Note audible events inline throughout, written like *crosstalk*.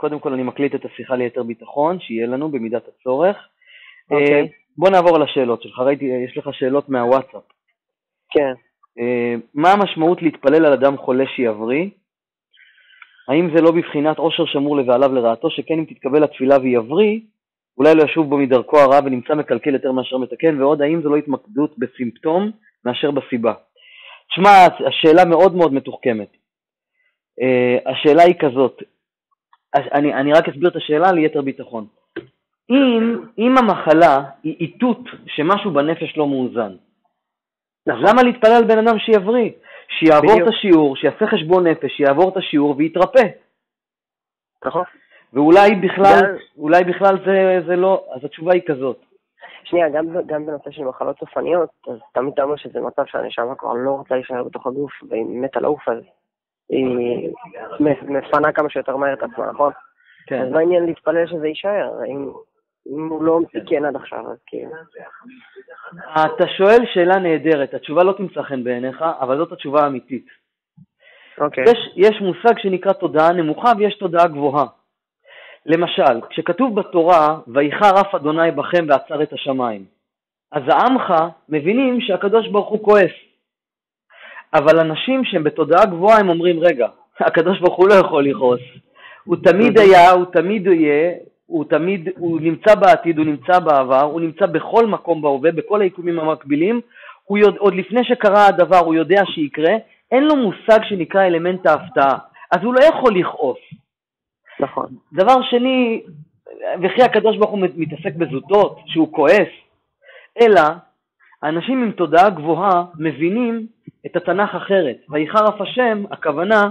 קודם כל אני מקליט את השיחה ליתר ביטחון, שיהיה לנו במידת הצורך. אוקיי. אה, בוא נעבור על השאלות שלך, ראיתי, יש לך שאלות מהוואטסאפ. כן. אה, מה המשמעות להתפלל על אדם חולה שיבריא? האם זה לא בבחינת עושר שמור לבעליו לרעתו, שכן אם תתקבל התפילה ויבריא, אולי לא ישוב בו מדרכו הרע ונמצא מקלקל יותר מאשר מתקן, ועוד האם זו לא התמקדות בסימפטום מאשר בסיבה. תשמע, השאלה מאוד מאוד מתוחכמת. Uh, השאלה היא כזאת, אני, אני רק אסביר את השאלה ליתר ביטחון. אם, אם המחלה היא איתות שמשהו בנפש לא מאוזן, אז למה להתפלל על בן אדם שיבריא? שיעבור בדיוק. את השיעור, שיעשה חשבון נפש, שיעבור את השיעור ויתרפא. נכון. ואולי בכלל, גם- אולי בכלל זה, זה לא, אז התשובה היא כזאת. שנייה, גם, גם בנושא של מחלות סופניות, אז תמיד אומר שזה מצב שהנשמה כבר לא רוצה להישאר בתוך הגוף, והיא מתה לעוף, אז היא מפנה כמה שיותר מהר את עצמה, נכון? כן. אז מה העניין להתפלל שזה יישאר? אם, אם הוא לא תיקן עד עכשיו, אז כאילו... אתה שואל שאלה נהדרת, התשובה לא תמצא חן בעיניך, אבל זאת התשובה האמיתית. אוקיי. יש, יש מושג שנקרא תודעה נמוכה ויש תודעה גבוהה. למשל, כשכתוב בתורה, ויחר אף אדוני בכם ועצר את השמיים, אז העמך מבינים שהקדוש ברוך הוא כועס. אבל אנשים שהם בתודעה גבוהה הם אומרים, רגע, הקדוש ברוך הוא לא יכול לכעוס. הוא תמיד *laughs* היה, הוא תמיד יהיה, הוא תמיד, הוא נמצא בעתיד, הוא נמצא בעבר, הוא נמצא בכל מקום בהווה, בכל היקומים המקבילים, הוא יודע, עוד לפני שקרה הדבר הוא יודע שיקרה, אין לו מושג שנקרא אלמנט ההפתעה, אז הוא לא יכול לכעוס. נכון. דבר שני, וכי הקדוש ברוך הוא מתעסק בזוטות, שהוא כועס, אלא אנשים עם תודעה גבוהה מבינים את התנ"ך אחרת. ויחר אף השם, הכוונה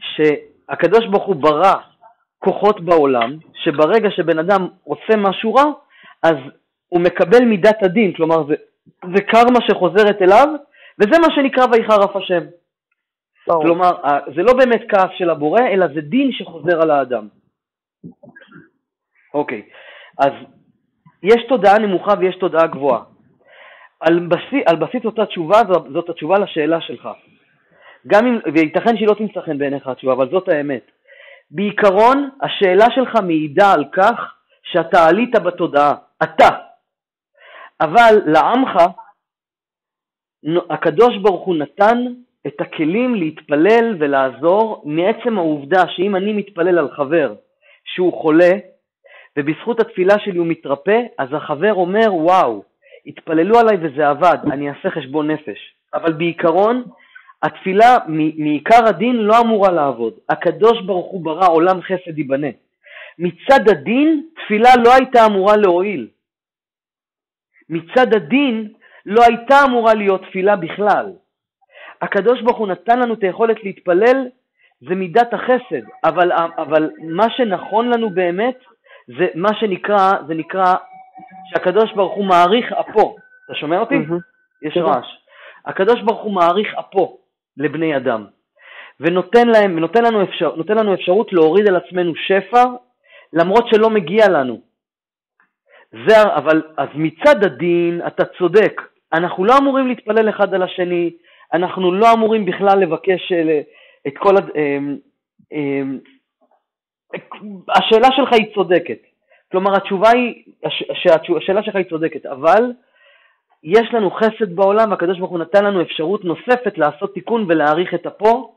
שהקדוש ברוך הוא ברא כוחות בעולם, שברגע שבן אדם עושה משהו רע, אז הוא מקבל מידת הדין, כלומר זה, זה קרמה שחוזרת אליו, וזה מה שנקרא ויחר אף השם. ברור. כלומר, זה לא באמת כעס של הבורא, אלא זה דין שחוזר על האדם. אוקיי, אז יש תודעה נמוכה ויש תודעה גבוהה. על בסיס, על בסיס אותה תשובה, זאת התשובה לשאלה שלך. גם אם, וייתכן שהיא לא תמצא חן בעיניך התשובה, אבל זאת האמת. בעיקרון, השאלה שלך מעידה על כך שאתה עלית בתודעה, אתה. אבל לעמך, הקדוש ברוך הוא נתן את הכלים להתפלל ולעזור מעצם העובדה שאם אני מתפלל על חבר שהוא חולה, ובזכות התפילה שלי הוא מתרפא, אז החבר אומר, וואו, התפללו עליי וזה עבד, אני אעשה חשבון נפש. אבל בעיקרון, התפילה מעיקר הדין לא אמורה לעבוד. הקדוש ברוך הוא ברא עולם חסד ייבנה. מצד הדין, תפילה לא הייתה אמורה להועיל. מצד הדין, לא הייתה אמורה להיות תפילה בכלל. הקדוש ברוך הוא נתן לנו את היכולת להתפלל, זה מידת החסד, אבל, אבל מה שנכון לנו באמת, זה מה שנקרא, זה נקרא שהקדוש ברוך הוא מעריך אפו. אתה שומע אותי? יש כן. רעש. הקדוש ברוך הוא מעריך אפו לבני אדם, ונותן להם, ונותן לנו, אפשר, נותן לנו אפשרות להוריד על עצמנו שפע, למרות שלא מגיע לנו. זה, אבל, אז מצד הדין, אתה צודק, אנחנו לא אמורים להתפלל אחד על השני, אנחנו לא אמורים בכלל לבקש אה, את כל, הד- אמ, אמ, השאלה שלך היא צודקת. כלומר, התשובה היא, הש- השאלה שלך היא צודקת, אבל יש לנו חסד בעולם, והקדוש ברוך הוא נתן לנו אפשרות נוספת לעשות תיקון ולהעריך את אפו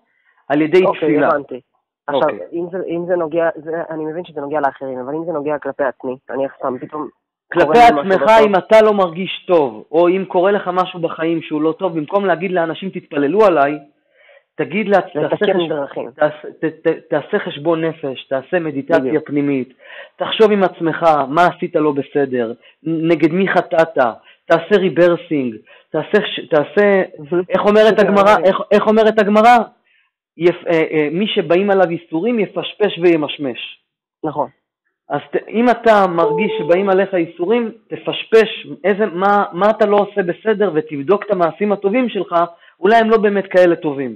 על ידי אוקיי, תפילה. הבנתי. עכשיו, אוקיי. אם זה, אם זה נוגע, זה, אני מבין שזה נוגע לאחרים, אבל אם זה נוגע כלפי עצמי, אני סתם פתאום... כלפי עצמך, לא טוב. אם אתה לא מרגיש טוב, או אם קורה לך משהו בחיים שהוא לא טוב, במקום להגיד לאנשים תתפללו עליי, תגיד לה, תעשה. תעשה, ת, ת, תעשה חשבון נפש, תעשה מדיטציה בדיוק. פנימית, תחשוב עם עצמך מה עשית לא בסדר, נגד מי חטאת, תעשה rebirthing, תעשה, תעשה איך אומרת הגמרא, איך, איך אומרת הגמרא? יפ, אה, אה, מי שבאים עליו ייסורים יפשפש וימשמש. נכון. אז ת, אם אתה מרגיש שבאים עליך ייסורים, תפשפש איזה, מה, מה אתה לא עושה בסדר ותבדוק את המעשים הטובים שלך, אולי הם לא באמת כאלה טובים.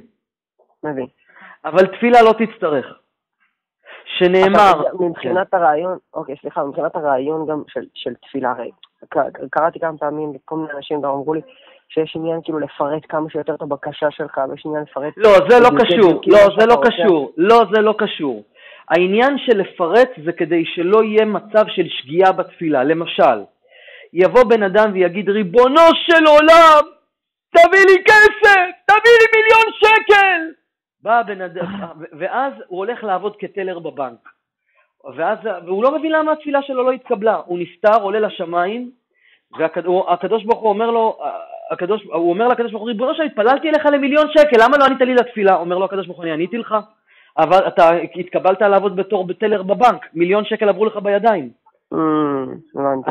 מבין. אבל תפילה לא תצטרך. שנאמר, מבחינת הרעיון, אוקיי, סליחה, מבחינת הרעיון גם של, של תפילה, הרי קראתי כמה פעמים, כל מיני אנשים גם אמרו לי שיש עניין כאילו לפרט כמה שיותר את הבקשה שלך, ויש עניין לפרט... לא, זה לא קשור, כאילו לא, זה לא. קשור, לא, זה לא קשור. העניין של לפרט זה כדי שלא יהיה מצב של שגיאה בתפילה. למשל, יבוא בן אדם ויגיד, ריבונו של עולם, תביא לי כסף, תביא לי מיליון שקל! בא הבן אדם, ואז הוא הולך לעבוד כטלר בבנק. ואז, והוא לא מבין למה התפילה שלו לא התקבלה. הוא נפטר, עולה לשמיים, והקדוש ברוך הוא אומר לו, הקדוש, הוא אומר לקדוש ברוך הוא, ריבונו שלום, התפללתי אליך למיליון שקל, למה לא ענית לי לתפילה? אומר לו הקדוש ברוך הוא, אני עניתי לך, אבל אתה התקבלת לעבוד בתור בטלר בבנק, מיליון שקל עברו לך בידיים.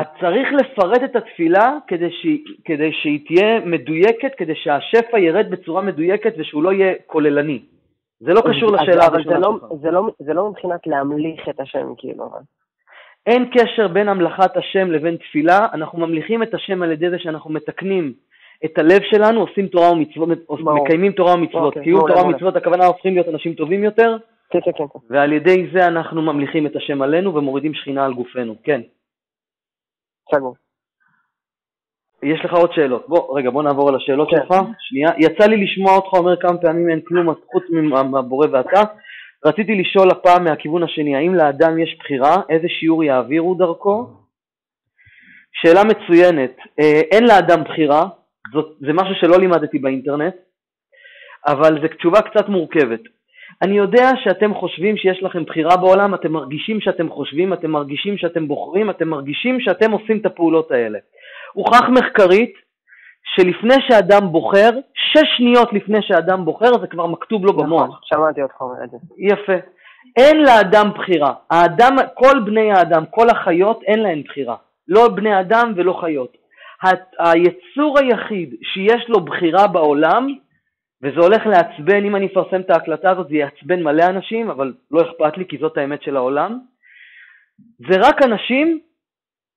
את צריך לפרט את התפילה כדי שהיא, כדי שהיא תהיה מדויקת, כדי שהשפע ירד בצורה מדויקת ושהוא לא יהיה כוללני. זה לא קשור לשאלה הראשונה לא- שלך. זה לא, זה לא מבחינת להמליך את השם, כאילו. אין קשר בין המלכת השם לבין תפילה, אנחנו ממליכים את השם על ידי זה שאנחנו מתקנים את הלב שלנו, עושים תורה ומצוות. מקיימים תורה ומצוות. אוקיי, קיום תורה. ומצוות, הכוונה הופכים להיות אנשים טובים יותר, כן, כן, כן. כן. ועל ידי זה אנחנו ממליכים את השם עלינו ומורידים שכינה על גופנו. כן. סגור. יש לך עוד שאלות. בוא, רגע, בוא נעבור על השאלות כן. שלך. שנייה. יצא לי לשמוע אותך אומר כמה פעמים אין כלום חוץ מהבורא ואתה. רציתי לשאול הפעם מהכיוון השני, האם לאדם יש בחירה? איזה שיעור יעבירו דרכו? שאלה מצוינת. אה, אין לאדם בחירה, זאת, זה משהו שלא לימדתי באינטרנט, אבל זו תשובה קצת מורכבת. אני יודע שאתם חושבים שיש לכם בחירה בעולם, אתם מרגישים שאתם חושבים, אתם מרגישים שאתם בוחרים, אתם מרגישים שאתם עושים את הפעולות האלה. הוכח מחקרית שלפני שאדם בוחר, שש שניות לפני שאדם בוחר זה כבר מכתוב לו במוח. נכון, שמעתי אותך אומר את זה. יפה. אין לאדם בחירה. האדם, כל בני האדם, כל החיות, אין להם בחירה. לא בני אדם ולא חיות. ה- היצור היחיד שיש לו בחירה בעולם, וזה הולך לעצבן, אם אני אפרסם את ההקלטה הזאת זה יעצבן מלא אנשים, אבל לא אכפת לי כי זאת האמת של העולם, זה רק אנשים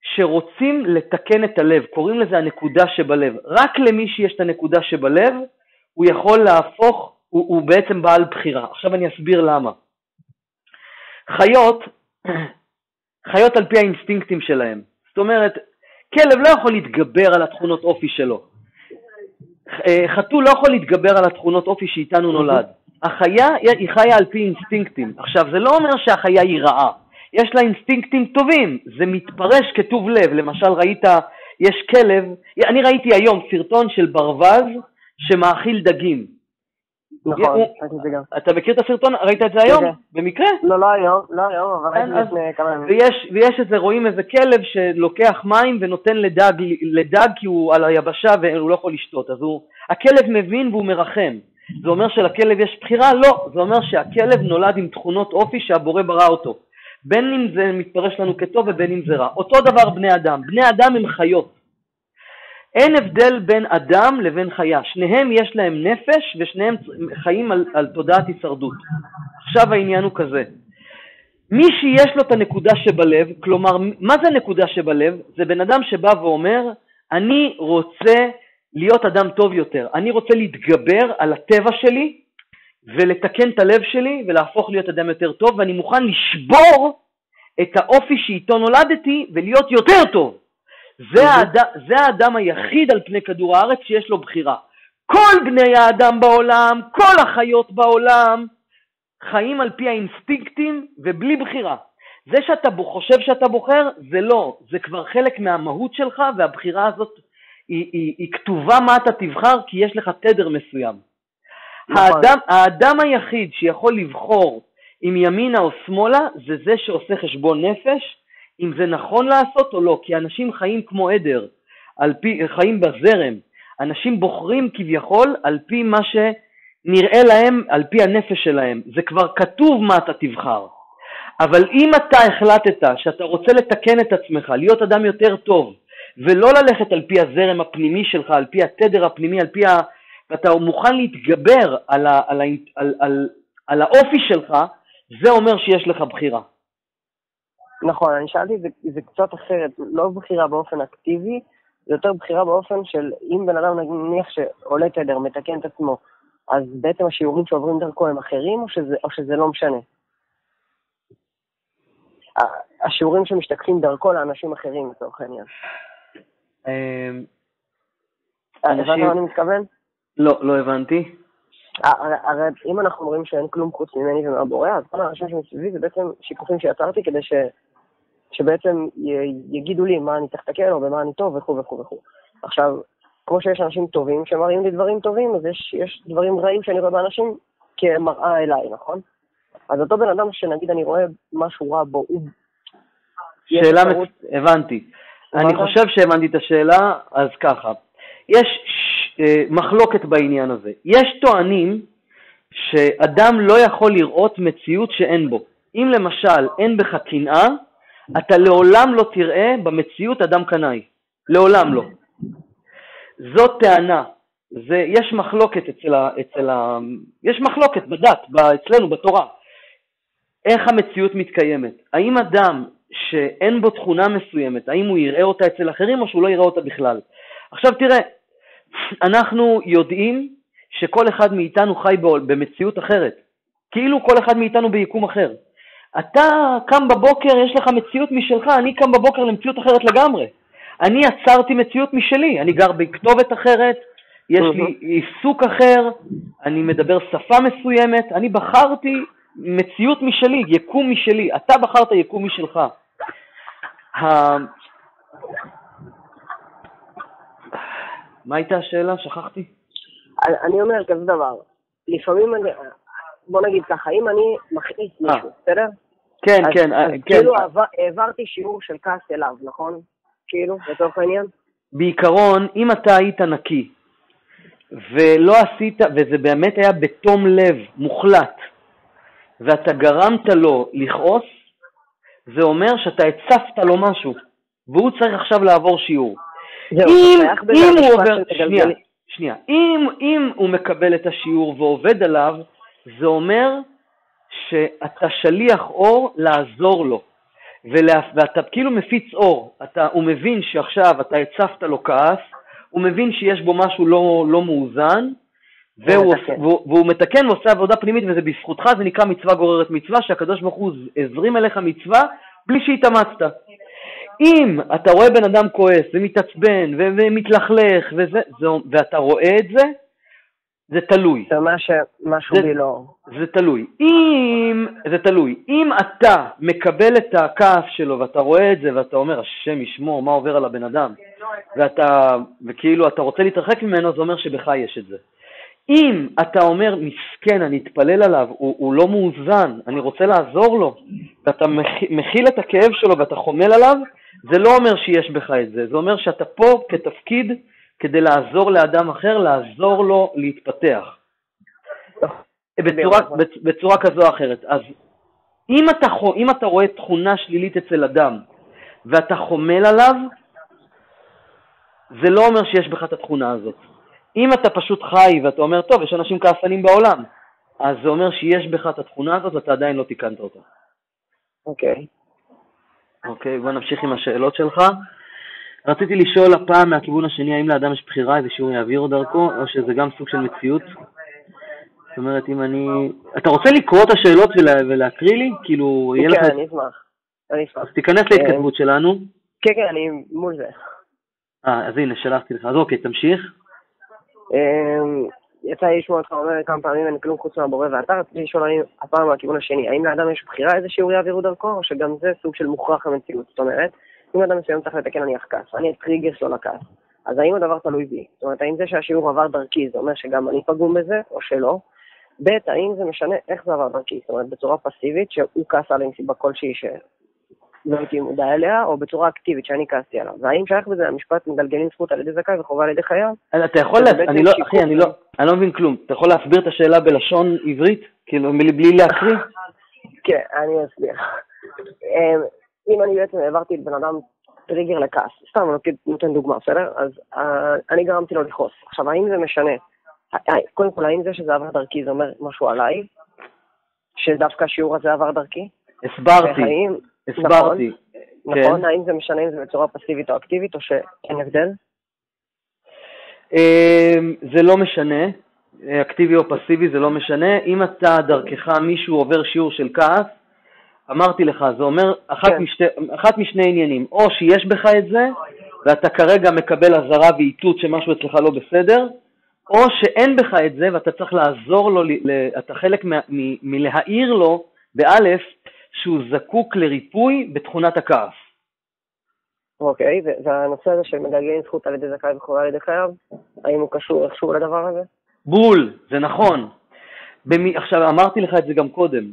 שרוצים לתקן את הלב, קוראים לזה הנקודה שבלב. רק למי שיש את הנקודה שבלב, הוא יכול להפוך, הוא, הוא בעצם בעל בחירה. עכשיו אני אסביר למה. חיות, *clears throat* חיות על פי האינסטינקטים שלהם. זאת אומרת, כלב לא יכול להתגבר על התכונות אופי שלו. אה, חתול לא יכול להתגבר על התכונות אופי שאיתנו נולד. החיה היא חיה על פי אינסטינקטים. עכשיו, זה לא אומר שהחיה היא רעה. יש לה אינסטינקטים טובים, זה מתפרש כטוב לב. למשל, ראית, יש כלב, אני ראיתי היום סרטון של ברווז שמאכיל דגים. נכון, ראיתי את זה גם. אתה מכיר את הסרטון? ראית את זה היום? כן. במקרה? לא, לא היום, לא היום, אבל כן, ראיתי אז- לפני כמה ימים. ויש, ויש איזה, רואים איזה כלב שלוקח מים ונותן לדג, לדג כי הוא על היבשה והוא לא יכול לשתות. אז הוא, הכלב מבין והוא מרחם. זה אומר שלכלב יש בחירה? לא. זה אומר שהכלב נולד עם תכונות אופי שהבורא ברא אותו. בין אם זה מתפרש לנו כטוב ובין אם זה רע. אותו דבר בני אדם. בני אדם הם חיות. אין הבדל בין אדם לבין חיה. שניהם יש להם נפש ושניהם חיים על, על תודעת הישרדות. עכשיו העניין הוא כזה. מי שיש לו את הנקודה שבלב, כלומר, מה זה הנקודה שבלב? זה בן אדם שבא ואומר, אני רוצה להיות אדם טוב יותר, אני רוצה להתגבר על הטבע שלי ולתקן את הלב שלי ולהפוך להיות אדם יותר טוב, ואני מוכן לשבור את האופי שאיתו נולדתי ולהיות יותר טוב. זה, האד... זה האדם היחיד על פני כדור הארץ שיש לו בחירה. כל בני האדם בעולם, כל החיות בעולם, חיים על פי האינסטינקטים ובלי בחירה. זה שאתה חושב שאתה בוחר, זה לא, זה כבר חלק מהמהות שלך, והבחירה הזאת היא, היא, היא כתובה מה אתה תבחר, כי יש לך תדר מסוים. נכון. האדם, האדם היחיד שיכול לבחור אם ימינה או שמאלה, זה זה שעושה חשבון נפש, אם זה נכון לעשות או לא, כי אנשים חיים כמו עדר, פי, חיים בזרם. אנשים בוחרים כביכול על פי מה שנראה להם, על פי הנפש שלהם. זה כבר כתוב מה אתה תבחר. אבל אם אתה החלטת שאתה רוצה לתקן את עצמך, להיות אדם יותר טוב, ולא ללכת על פי הזרם הפנימי שלך, על פי התדר הפנימי, על פי ה... ואתה מוכן להתגבר על, ה... על, ה... על, על, על האופי שלך, זה אומר שיש לך בחירה. נכון, אני שאלתי, זה, זה קצת אחרת, לא בחירה באופן אקטיבי, זה יותר בחירה באופן של אם בן אדם נניח שעולה תדר, מתקן את עצמו, אז בעצם השיעורים שעוברים דרכו הם אחרים, או שזה, או שזה לא משנה? השיעורים שמשתקפים דרכו לאנשים אחרים, לצורך העניין. אמ, אה, הבנת מה אני מתכוון? לא, לא הבנתי. הרי אם אנחנו אומרים שאין כלום חוץ ממני ומהבורא, אז כל האנשים שמסביבי זה בעצם שיקופים שיצרתי כדי ש... שבעצם י- יגידו לי מה אני צריך לתקן או במה אני טוב וכו' וכו' וכו'. עכשיו, כמו שיש אנשים טובים שמראים לי דברים טובים, אז יש, יש דברים רעים שאני רואה באנשים כמראה אליי, נכון? אז אותו בן אדם שנגיד אני רואה משהו רע בו, הוא... שאלה, מצ... הבנתי. אני? חושב שהבנתי את השאלה, אז ככה. יש מחלוקת בעניין הזה. יש טוענים שאדם לא יכול לראות מציאות שאין בו. אם למשל אין בך קנאה, אתה לעולם לא תראה במציאות אדם קנאי. לעולם לא. זאת טענה. זה, יש מחלוקת אצל ה... אצל ה יש מחלוקת בדת, אצלנו, בתורה. איך המציאות מתקיימת. האם אדם שאין בו תכונה מסוימת, האם הוא יראה אותה אצל אחרים או שהוא לא יראה אותה בכלל? עכשיו תראה, אנחנו יודעים שכל אחד מאיתנו חי במציאות אחרת, כאילו כל אחד מאיתנו ביקום אחר. אתה קם בבוקר, יש לך מציאות משלך, אני קם בבוקר למציאות אחרת לגמרי. אני יצרתי מציאות משלי, אני גר בכתובת אחרת, יש לי עיסוק אחר, אני מדבר שפה מסוימת, אני בחרתי מציאות משלי, יקום משלי, אתה בחרת יקום משלך. מה הייתה השאלה? שכחתי. אני- אומר כזה דבר, לפעמים אני... בוא נגיד ככה, אם אני מכעיס אה. מישהו, בסדר? כן, כן, אה, כן. כאילו עבר- העברתי שיעור של כעס אליו, נכון? כאילו, לצורך העניין? בעיקרון, אם אתה היית נקי ולא עשית, וזה באמת היה בתום לב מוחלט, ואתה גרמת לו לכעוס, זה אומר שאתה הצפת לו משהו, והוא צריך עכשיו לעבור שיעור. זהו, אם, אם הוא עובר, שנייה. שנייה, אם, אם הוא מקבל את השיעור ועובד עליו, זה אומר שאתה שליח אור לעזור לו, ולה, ואתה כאילו מפיץ אור, אתה, הוא מבין שעכשיו אתה הצפת לו כעס, הוא מבין שיש בו משהו לא, לא מאוזן, והוא, מתקן. והוא, והוא מתקן ועושה עבודה פנימית וזה בזכותך, זה נקרא מצווה גוררת מצווה, שהקדוש ברוך הוא הזרים אליך מצווה בלי שהתאמצת. אם אתה רואה בן אדם כועס ומתעצבן ו- ומתלכלך וזה, זה, ואתה רואה את זה, זה תלוי. זה אומר שמשהו בי לא... זה תלוי. אם, זה תלוי. אם אתה מקבל את הכעס שלו ואתה רואה את זה ואתה אומר, השם ישמור, מה עובר על הבן אדם, ואתה, וכאילו אתה רוצה להתרחק ממנו, זה אומר שבך יש את זה. אם אתה אומר, מסכן, אני אתפלל עליו, הוא, הוא לא מאוזן, אני רוצה לעזור לו, ואתה מכ- מכיל את הכאב שלו ואתה חומל עליו, זה לא אומר שיש בך את זה, זה אומר שאתה פה כתפקיד כדי לעזור לאדם אחר, לעזור לו להתפתח. בצורה, בצ- בצורה כזו או אחרת. אז אם אתה, אם אתה רואה תכונה שלילית אצל אדם ואתה חומל עליו, זה לא אומר שיש בך את התכונה הזאת. אם אתה פשוט חי ואתה אומר, טוב, יש אנשים כעסנים בעולם, אז זה אומר שיש בך את התכונה הזאת ואתה עדיין לא תיקנת אותה. אוקיי. אוקיי, בוא נמשיך עם השאלות שלך. רציתי לשאול הפעם מהכיוון השני, האם לאדם יש בחירה איזה שהוא יעביר דרכו, או שזה גם סוג של מציאות? זאת אומרת, אם אני... אתה רוצה לקרוא את השאלות ולה... ולהקריא לי? כאילו, יהיה לך... כן, אני אשמח. אני אשמח. אז תיכנס להתכתבות שלנו. כן, כן, אני מול זה. אה, אז הנה, שלחתי לך. אז אוקיי, תמשיך. יצא לי לשמוע אותך אומר כמה פעמים אין כלום חוץ מהבורא ואתה רציתי לשאול האם הפעם מהכיוון השני, האם לאדם יש בחירה איזה שיעור יעבירו דרכו, או שגם זה סוג של מוכרח המציאות? זאת אומרת, אם אדם מסוים צריך לתקן נניח כעס, אני הטריגר שלו לכעס, אז האם הדבר תלוי בי? זאת אומרת, האם זה שהשיעור עבר דרכי, זה אומר שגם אני פגום בזה, או שלא? ב', האם זה משנה איך זה עבר דרכי? זאת אומרת, בצורה פסיבית, שהוא כעס עליי עם סיבה כלשהי שלא הייתי מודע אליה, או בצורה אקטיבית שאני כעסתי עליו? והאם שייך בזה המשפט מגלגלים זכות על ידי זכאי וחובה על ידי חייו? אתה יכול... אני לא... אחי, אני לא... אני לא מבין כלום. אתה יכול להסביר את השאלה בלשון עברית? כאילו, בלי להקריא? כן, אני אסביר. אמ, אם אני בעצם העברתי את בן אדם טריגר לכעס, סתם אני נותן- נותן דוגמה, בסדר? אז אה, אני גרמתי לו לכעוס. עכשיו, האם זה משנה? אה, קודם כל, האם זה שזה עבר דרכי זה אומר משהו עליי? שדווקא השיעור הזה עבר דרכי? הסברתי. הסברתי. נכון, כן. האם זה משנה אם זה בצורה פסיבית או אקטיבית, או שאין הבדל? אמ, זה לא משנה, אקטיבי או פסיבי זה לא משנה. אם אתה דרכך מישהו עובר שיעור של כעס, אמרתי לך, זה אומר אחת, כן. משתי, אחת משני עניינים, או שיש בך את זה, ואתה כרגע מקבל אזהרה ואיתות שמשהו אצלך לא בסדר, או שאין בך את זה ואתה צריך לעזור לו, אתה חלק מלהעיר לו, באלף, שהוא זקוק לריפוי בתכונת הכעס. אוקיי, והנושא הזה של מגלגלים זכות על ידי זכאי וחובה על ידי חייב, האם הוא קשור איכשהו לדבר הזה? בול, זה נכון. במי, עכשיו, אמרתי לך את זה גם קודם.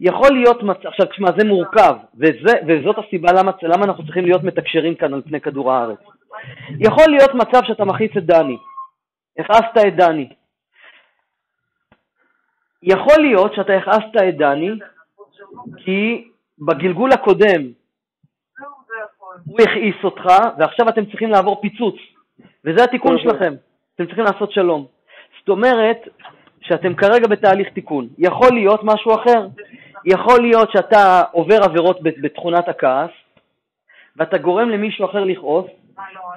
יכול להיות מצב, עכשיו תשמע, זה מורכב, וזה, וזאת הסיבה למה, למה אנחנו צריכים להיות מתקשרים כאן על פני כדור הארץ. יכול להיות מצב שאתה מכעיס את דני, הכעסת את דני. יכול להיות שאתה הכעסת את דני כי בגלגול הקודם הוא הכעיס אותך ועכשיו אתם צריכים לעבור פיצוץ, וזה התיקון אוקיי. שלכם, אתם צריכים לעשות שלום. זאת אומרת שאתם כרגע בתהליך תיקון. יכול להיות משהו אחר, יכול להיות שאתה עובר עבירות בתכונת הכעס ואתה גורם למישהו אחר לכעוס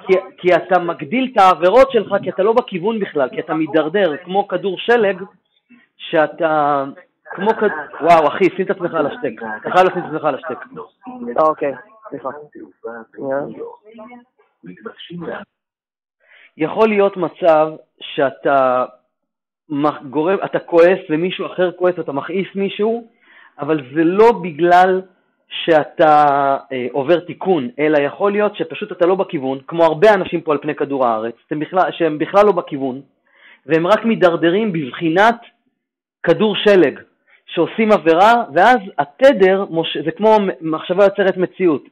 כי, כי אתה מגדיל את העבירות שלך כי אתה לא בכיוון בכלל, כי אתה מידרדר כמו כדור שלג שאתה כמו כדור... וואו אחי, שים את עצמך על השטק, אתה חייב לשים את עצמך על השטק. אוקיי, סליחה. יכול להיות מצב שאתה גורם, אתה כועס ומישהו אחר כועס, אתה מכעיס מישהו, אבל זה לא בגלל שאתה אה, עובר תיקון, אלא יכול להיות שפשוט אתה לא בכיוון, כמו הרבה אנשים פה על פני כדור הארץ, בכלל, שהם בכלל לא בכיוון, והם רק מידרדרים בבחינת כדור שלג, שעושים עבירה, ואז התדר, זה כמו מחשבה יוצרת מציאות.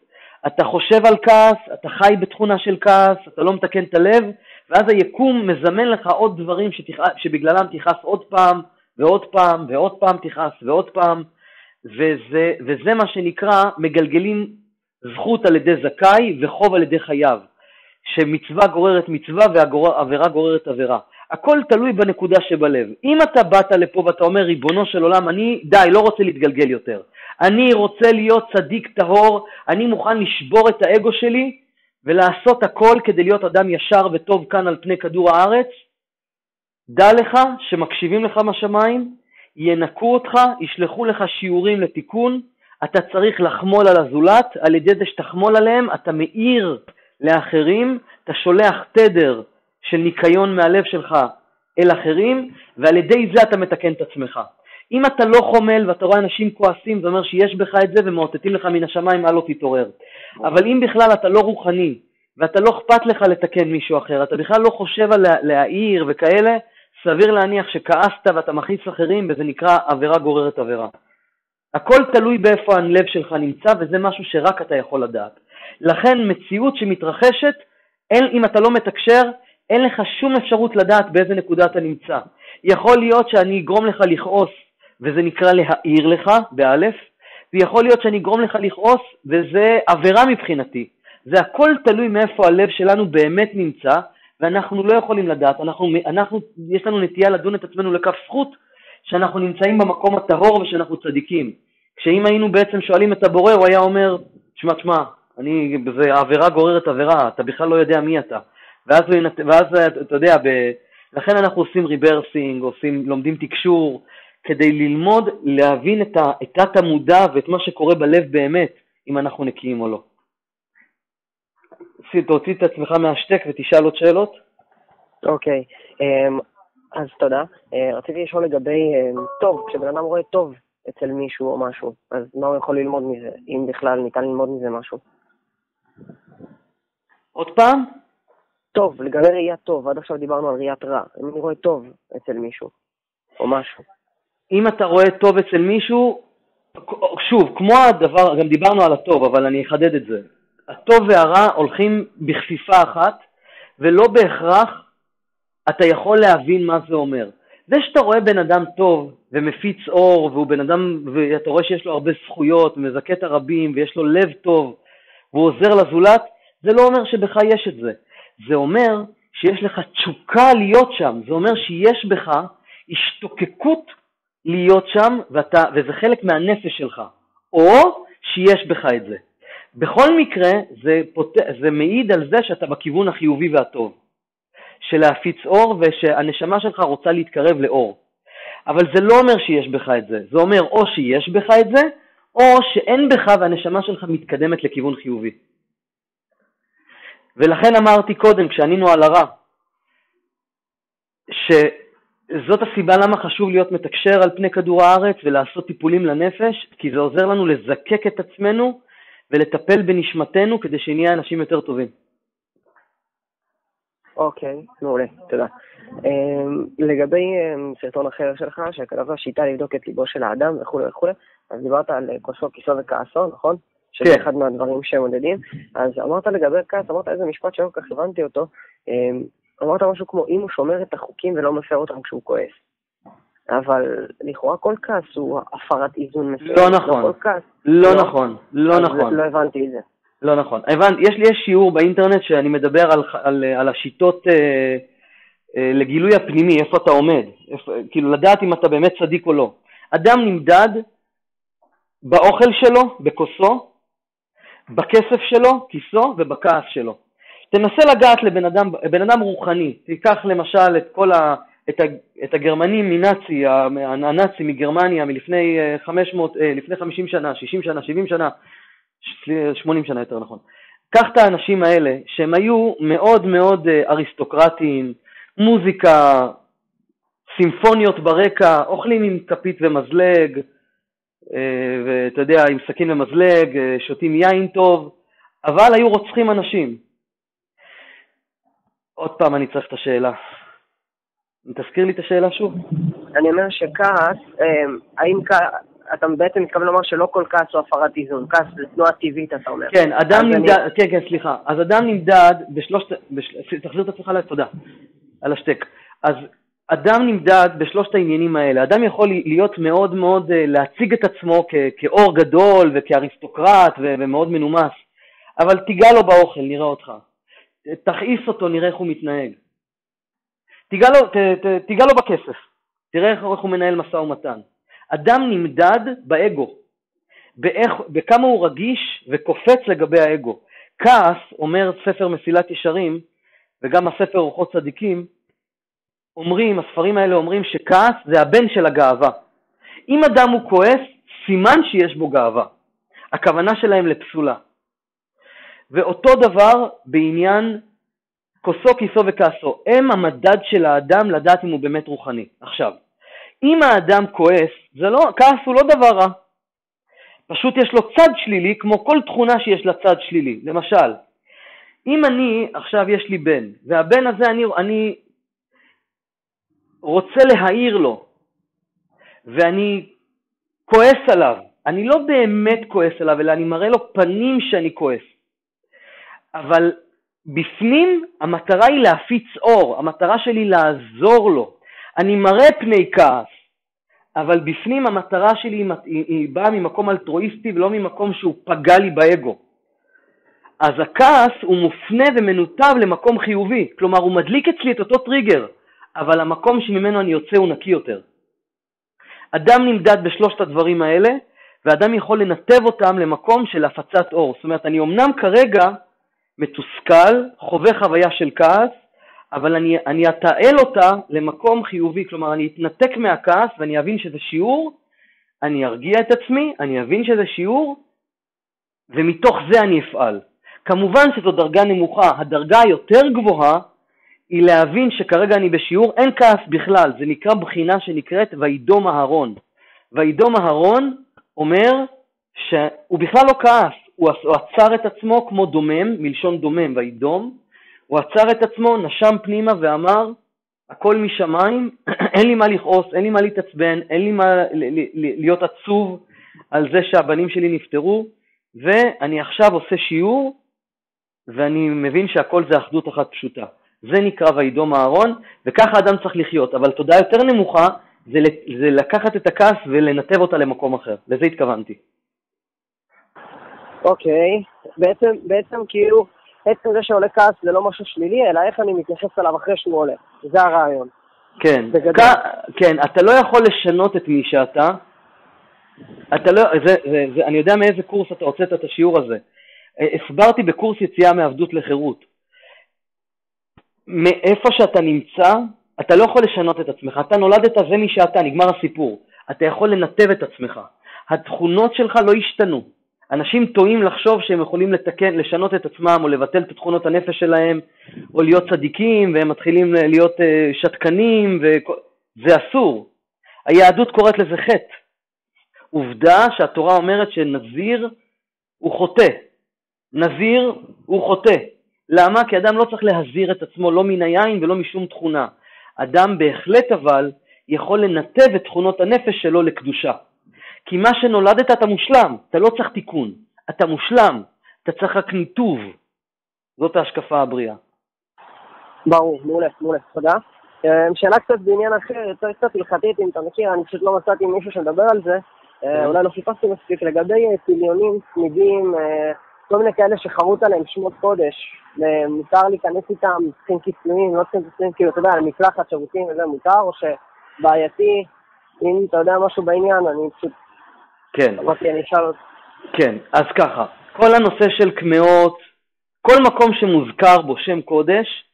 אתה חושב על כעס, אתה חי בתכונה של כעס, אתה לא מתקן את הלב, ואז היקום מזמן לך עוד דברים שתכ... שבגללם תכעס עוד פעם, ועוד פעם, ועוד פעם תכעס, ועוד פעם, וזה, וזה מה שנקרא מגלגלים זכות על ידי זכאי וחוב על ידי חייב, שמצווה גוררת מצווה ועבירה גוררת עבירה. הכל תלוי בנקודה שבלב. אם אתה באת לפה ואתה אומר, ריבונו של עולם, אני די, לא רוצה להתגלגל יותר. אני רוצה להיות צדיק טהור, אני מוכן לשבור את האגו שלי ולעשות הכל כדי להיות אדם ישר וטוב כאן על פני כדור הארץ, דע לך שמקשיבים לך מהשמיים, ינקו אותך, ישלחו לך שיעורים לתיקון, אתה צריך לחמול על הזולת, על ידי זה שתחמול עליהם אתה מאיר לאחרים, אתה שולח תדר של ניקיון מהלב שלך אל אחרים, ועל ידי זה אתה מתקן את עצמך. אם אתה לא חומל ואתה רואה אנשים כועסים, זה אומר שיש בך את זה ומאותתים לך מן השמיים, מה לא תתעורר. אבל אם בכלל אתה לא רוחני, ואתה לא אכפת לך לתקן מישהו אחר, אתה בכלל לא חושב על להעיר וכאלה, סביר להניח שכעסת ואתה מכעיס אחרים וזה נקרא עבירה גוררת עבירה. הכל תלוי באיפה הלב שלך נמצא וזה משהו שרק אתה יכול לדעת. לכן מציאות שמתרחשת, אין, אם אתה לא מתקשר, אין לך שום אפשרות לדעת באיזה נקודה אתה נמצא. יכול להיות שאני אגרום לך לכעוס וזה נקרא להעיר לך, באלף, ויכול להיות שאני אגרום לך לכעוס וזה עבירה מבחינתי. זה הכל תלוי מאיפה הלב שלנו באמת נמצא, ואנחנו לא יכולים לדעת, אנחנו, אנחנו, יש לנו נטייה לדון את עצמנו לכף זכות שאנחנו נמצאים במקום הטהור ושאנחנו צדיקים. כשאם היינו בעצם שואלים את הבורא, הוא היה אומר, שמע, שמע, אני, זה עבירה גוררת עבירה, אתה בכלל לא יודע מי אתה. ואז, ואז אתה יודע, ב, לכן אנחנו עושים ריברסינג, עושים, לומדים תקשור, כדי ללמוד, להבין את התת-המודע ואת מה שקורה בלב באמת, אם אנחנו נקיים או לא. תוציא את עצמך מהשטק ותשאל עוד שאלות. אוקיי, אמ, אז תודה. אה, רציתי לשאול לגבי אמ, טוב, כשבן אדם רואה טוב אצל מישהו או משהו, אז מה הוא יכול ללמוד מזה, אם בכלל ניתן ללמוד מזה משהו? עוד פעם? טוב, לגבי ראייה טוב, עד עכשיו דיברנו על ראיית רע. אם אני רואה טוב אצל מישהו, או משהו. אם אתה רואה טוב אצל מישהו, שוב, כמו הדבר, גם דיברנו על הטוב, אבל אני אחדד את זה. הטוב והרע הולכים בכפיפה אחת, ולא בהכרח אתה יכול להבין מה זה אומר. זה שאתה רואה בן אדם טוב ומפיץ אור, והוא בן אדם, ואתה רואה שיש לו הרבה זכויות, ומזכה את הרבים, ויש לו לב טוב, והוא עוזר לזולת, זה לא אומר שבך יש את זה. זה אומר שיש לך תשוקה להיות שם, זה אומר שיש בך השתוקקות להיות שם, ואתה, וזה חלק מהנפש שלך, או שיש בך את זה. בכל מקרה, זה, פות... זה מעיד על זה שאתה בכיוון החיובי והטוב, של להפיץ אור ושהנשמה שלך רוצה להתקרב לאור. אבל זה לא אומר שיש בך את זה, זה אומר או שיש בך את זה, או שאין בך והנשמה שלך מתקדמת לכיוון חיובי. ולכן אמרתי קודם, כשענינו על הרע, שזאת הסיבה למה חשוב להיות מתקשר על פני כדור הארץ ולעשות טיפולים לנפש, כי זה עוזר לנו לזקק את עצמנו ולטפל בנשמתנו כדי שנהיה אנשים יותר טובים. אוקיי, מעולה, תודה. אמ, לגבי אמ, סרטון אחר שלך, שכתבת שיטה לבדוק את ליבו של האדם וכולי וכולי, אז דיברת על כוסו, כיסו וכעסו, נכון? שזה כן. אחד מהדברים שמודדים. אז אמרת לגבי כעס, אמרת איזה משפט שלא כל כך הבנתי אותו, אמ, אמרת משהו כמו, אם הוא שומר את החוקים ולא מפר אותם כשהוא כועס. אבל לכאורה כל כעס הוא הפרת איזון מסוים. לא נכון. כל כעס. לא לא? נכון, לא נכון. לא הבנתי את זה. לא נכון. הבנת, יש לי יש שיעור באינטרנט שאני מדבר על, על, על השיטות אה, אה, לגילוי הפנימי, איפה אתה עומד, איפה, כאילו לדעת אם אתה באמת צדיק או לא. אדם נמדד באוכל שלו, בכוסו, בכסף שלו, כיסו ובכעס שלו. תנסה לגעת לבן אדם, בן אדם רוחני, תיקח למשל את כל ה... את, הגרמנים מנאצי, הנאצי מגרמניה מלפני אה, 500, אה, לפני 50 שנה, 60 שנה, 70 שנה, 80 שנה יותר נכון. קח את האנשים האלה, שהם היו מאוד מאוד אה, אריסטוקרטיים, מוזיקה, סימפוניות ברקע, אוכלים עם כפית ומזלג, אה, ואתה יודע, עם סכין ומזלג, אה, שותים יין טוב, אבל היו רוצחים אנשים. עוד פעם אני צריך את השאלה. תזכיר לי את השאלה שוב. אני אומר שכעס, אמ, האם כעס, אתה בעצם מתכוון לומר שלא כל כעס הוא הפרת איזון, כעס זה תנועה טבעית, אתה אומר. כן, אדם נמדד, אני- כן, כן, סליחה. אז אדם נמדד בשלושת, בש... תחזיר את עצמך עליי, תודה, על השטק. אז אדם נמדד בשלושת העניינים האלה. אדם יכול להיות מאוד מאוד, אה, להציג את עצמו כ... כאור גדול וכאריסטוקרט ו... ומאוד מנומס, אבל תיגע לו באוכל, נראה אותך. תכעיס אותו, נראה איך הוא מתנהג. תיגע לו, ת... ת... תיגע לו בכסף, תראה איך הוא מנהל משא ומתן. אדם נמדד באגו. באיך, בכמה הוא רגיש וקופץ לגבי האגו. כעס, אומר ספר מסילת ישרים, וגם הספר אורחות צדיקים, אומרים, הספרים האלה אומרים שכעס זה הבן של הגאווה. אם אדם הוא כועס, סימן שיש בו גאווה. הכוונה שלהם לפסולה. ואותו דבר בעניין כוסו, כיסו וכעסו. הם המדד של האדם לדעת אם הוא באמת רוחני. עכשיו, אם האדם כועס, זה לא, כעס הוא לא דבר רע. פשוט יש לו צד שלילי, כמו כל תכונה שיש לה צד שלילי. למשל, אם אני, עכשיו יש לי בן, והבן הזה, אני, אני רוצה להעיר לו, ואני כועס עליו, אני לא באמת כועס עליו, אלא אני מראה לו פנים שאני כועס. אבל בפנים המטרה היא להפיץ אור, המטרה שלי לעזור לו. אני מראה פני כעס, אבל בפנים המטרה שלי היא, היא, באה ממקום אלטרואיסטי ולא ממקום שהוא פגע לי באגו. אז הכעס הוא מופנה ומנותב למקום חיובי, כלומר הוא מדליק אצלי את אותו טריגר, אבל המקום שממנו אני יוצא הוא נקי יותר. אדם נמדד בשלושת הדברים האלה, ואדם יכול לנתב אותם למקום של הפצת אור. זאת אומרת, אני אמנם כרגע מתוסכל, חווה חוויה של כעס, אבל אני, אני אתעל אותה למקום חיובי, כלומר אני אתנתק מהכעס ואני אבין שזה שיעור, אני ארגיע את עצמי, אני אבין שזה שיעור, ומתוך זה אני אפעל. כמובן שזו דרגה נמוכה, הדרגה היותר גבוהה היא להבין שכרגע אני בשיעור, אין כעס בכלל, זה נקרא בחינה שנקראת וידום אהרון. וידום אהרון אומר שהוא בכלל לא כעס, הוא עצר את עצמו כמו דומם, מלשון דומם, וידום, הוא עצר את עצמו, נשם פנימה ואמר, הכל משמיים, *clears throat* אין לי מה לכעוס, אין לי מה להתעצבן, אין לי מה להיות עצוב על זה שהבנים שלי נפטרו, ואני עכשיו עושה שיעור, ואני מבין שהכל זה אחדות אחת פשוטה. זה נקרא וידום אהרון, וככה אדם צריך לחיות. אבל תודה יותר נמוכה זה, זה לקחת את הכעס ולנתב אותה למקום אחר. לזה התכוונתי. אוקיי, בעצם, בעצם כאילו, עצם זה שעולה כעס זה לא משהו שלילי, אלא איך אני מתייחס אליו אחרי שהוא עולה. זה הרעיון. כן. כ- כן, אתה לא יכול לשנות את מי שאתה. אתה לא, זה, זה, זה, אני יודע מאיזה קורס אתה הוצאת את השיעור הזה. אה, הסברתי בקורס יציאה מעבדות לחירות. מאיפה שאתה נמצא, אתה לא יכול לשנות את עצמך. אתה נולדת, זה מי שאתה, נגמר הסיפור. אתה יכול לנתב את עצמך. התכונות שלך לא השתנו. אנשים טועים לחשוב שהם יכולים לתקן, לשנות את עצמם או לבטל את תכונות הנפש שלהם או להיות צדיקים והם מתחילים להיות uh, שתקנים וזה אסור. היהדות קוראת לזה חטא. עובדה שהתורה אומרת שנזיר הוא חוטא. נזיר הוא חוטא. למה? כי אדם לא צריך להזיר את עצמו לא מן היין ולא משום תכונה. אדם בהחלט אבל יכול לנתב את תכונות הנפש שלו לקדושה. כי מה שנולדת אתה מושלם, אתה לא צריך תיקון, אתה מושלם, אתה צריך רק ניתוב. זאת ההשקפה הבריאה. ברור, מעולה, מעולה, תודה. אה, שאלה קצת בעניין אחר, יותר קצת הלכתית, אם אתה מכיר, אני פשוט לא מצאתי מישהו שמדבר על זה, אה, כן. אולי לא חיפשתי מספיק, לגבי פיליונים, צמידים, אה, כל מיני כאלה שחרוט עליהם שמות קודש, מותר להיכנס איתם, צריכים כיסויים, לא צריכים כיסויים, כאילו, אתה יודע, מקלחת, שירותים וזה מותר, או שבעייתי, אם אתה יודע משהו בעניין, אני פשוט... כן. אמרתי, אני אשאל אותך. כן, אז ככה, כל הנושא של קמעות, כל מקום שמוזכר בו שם קודש,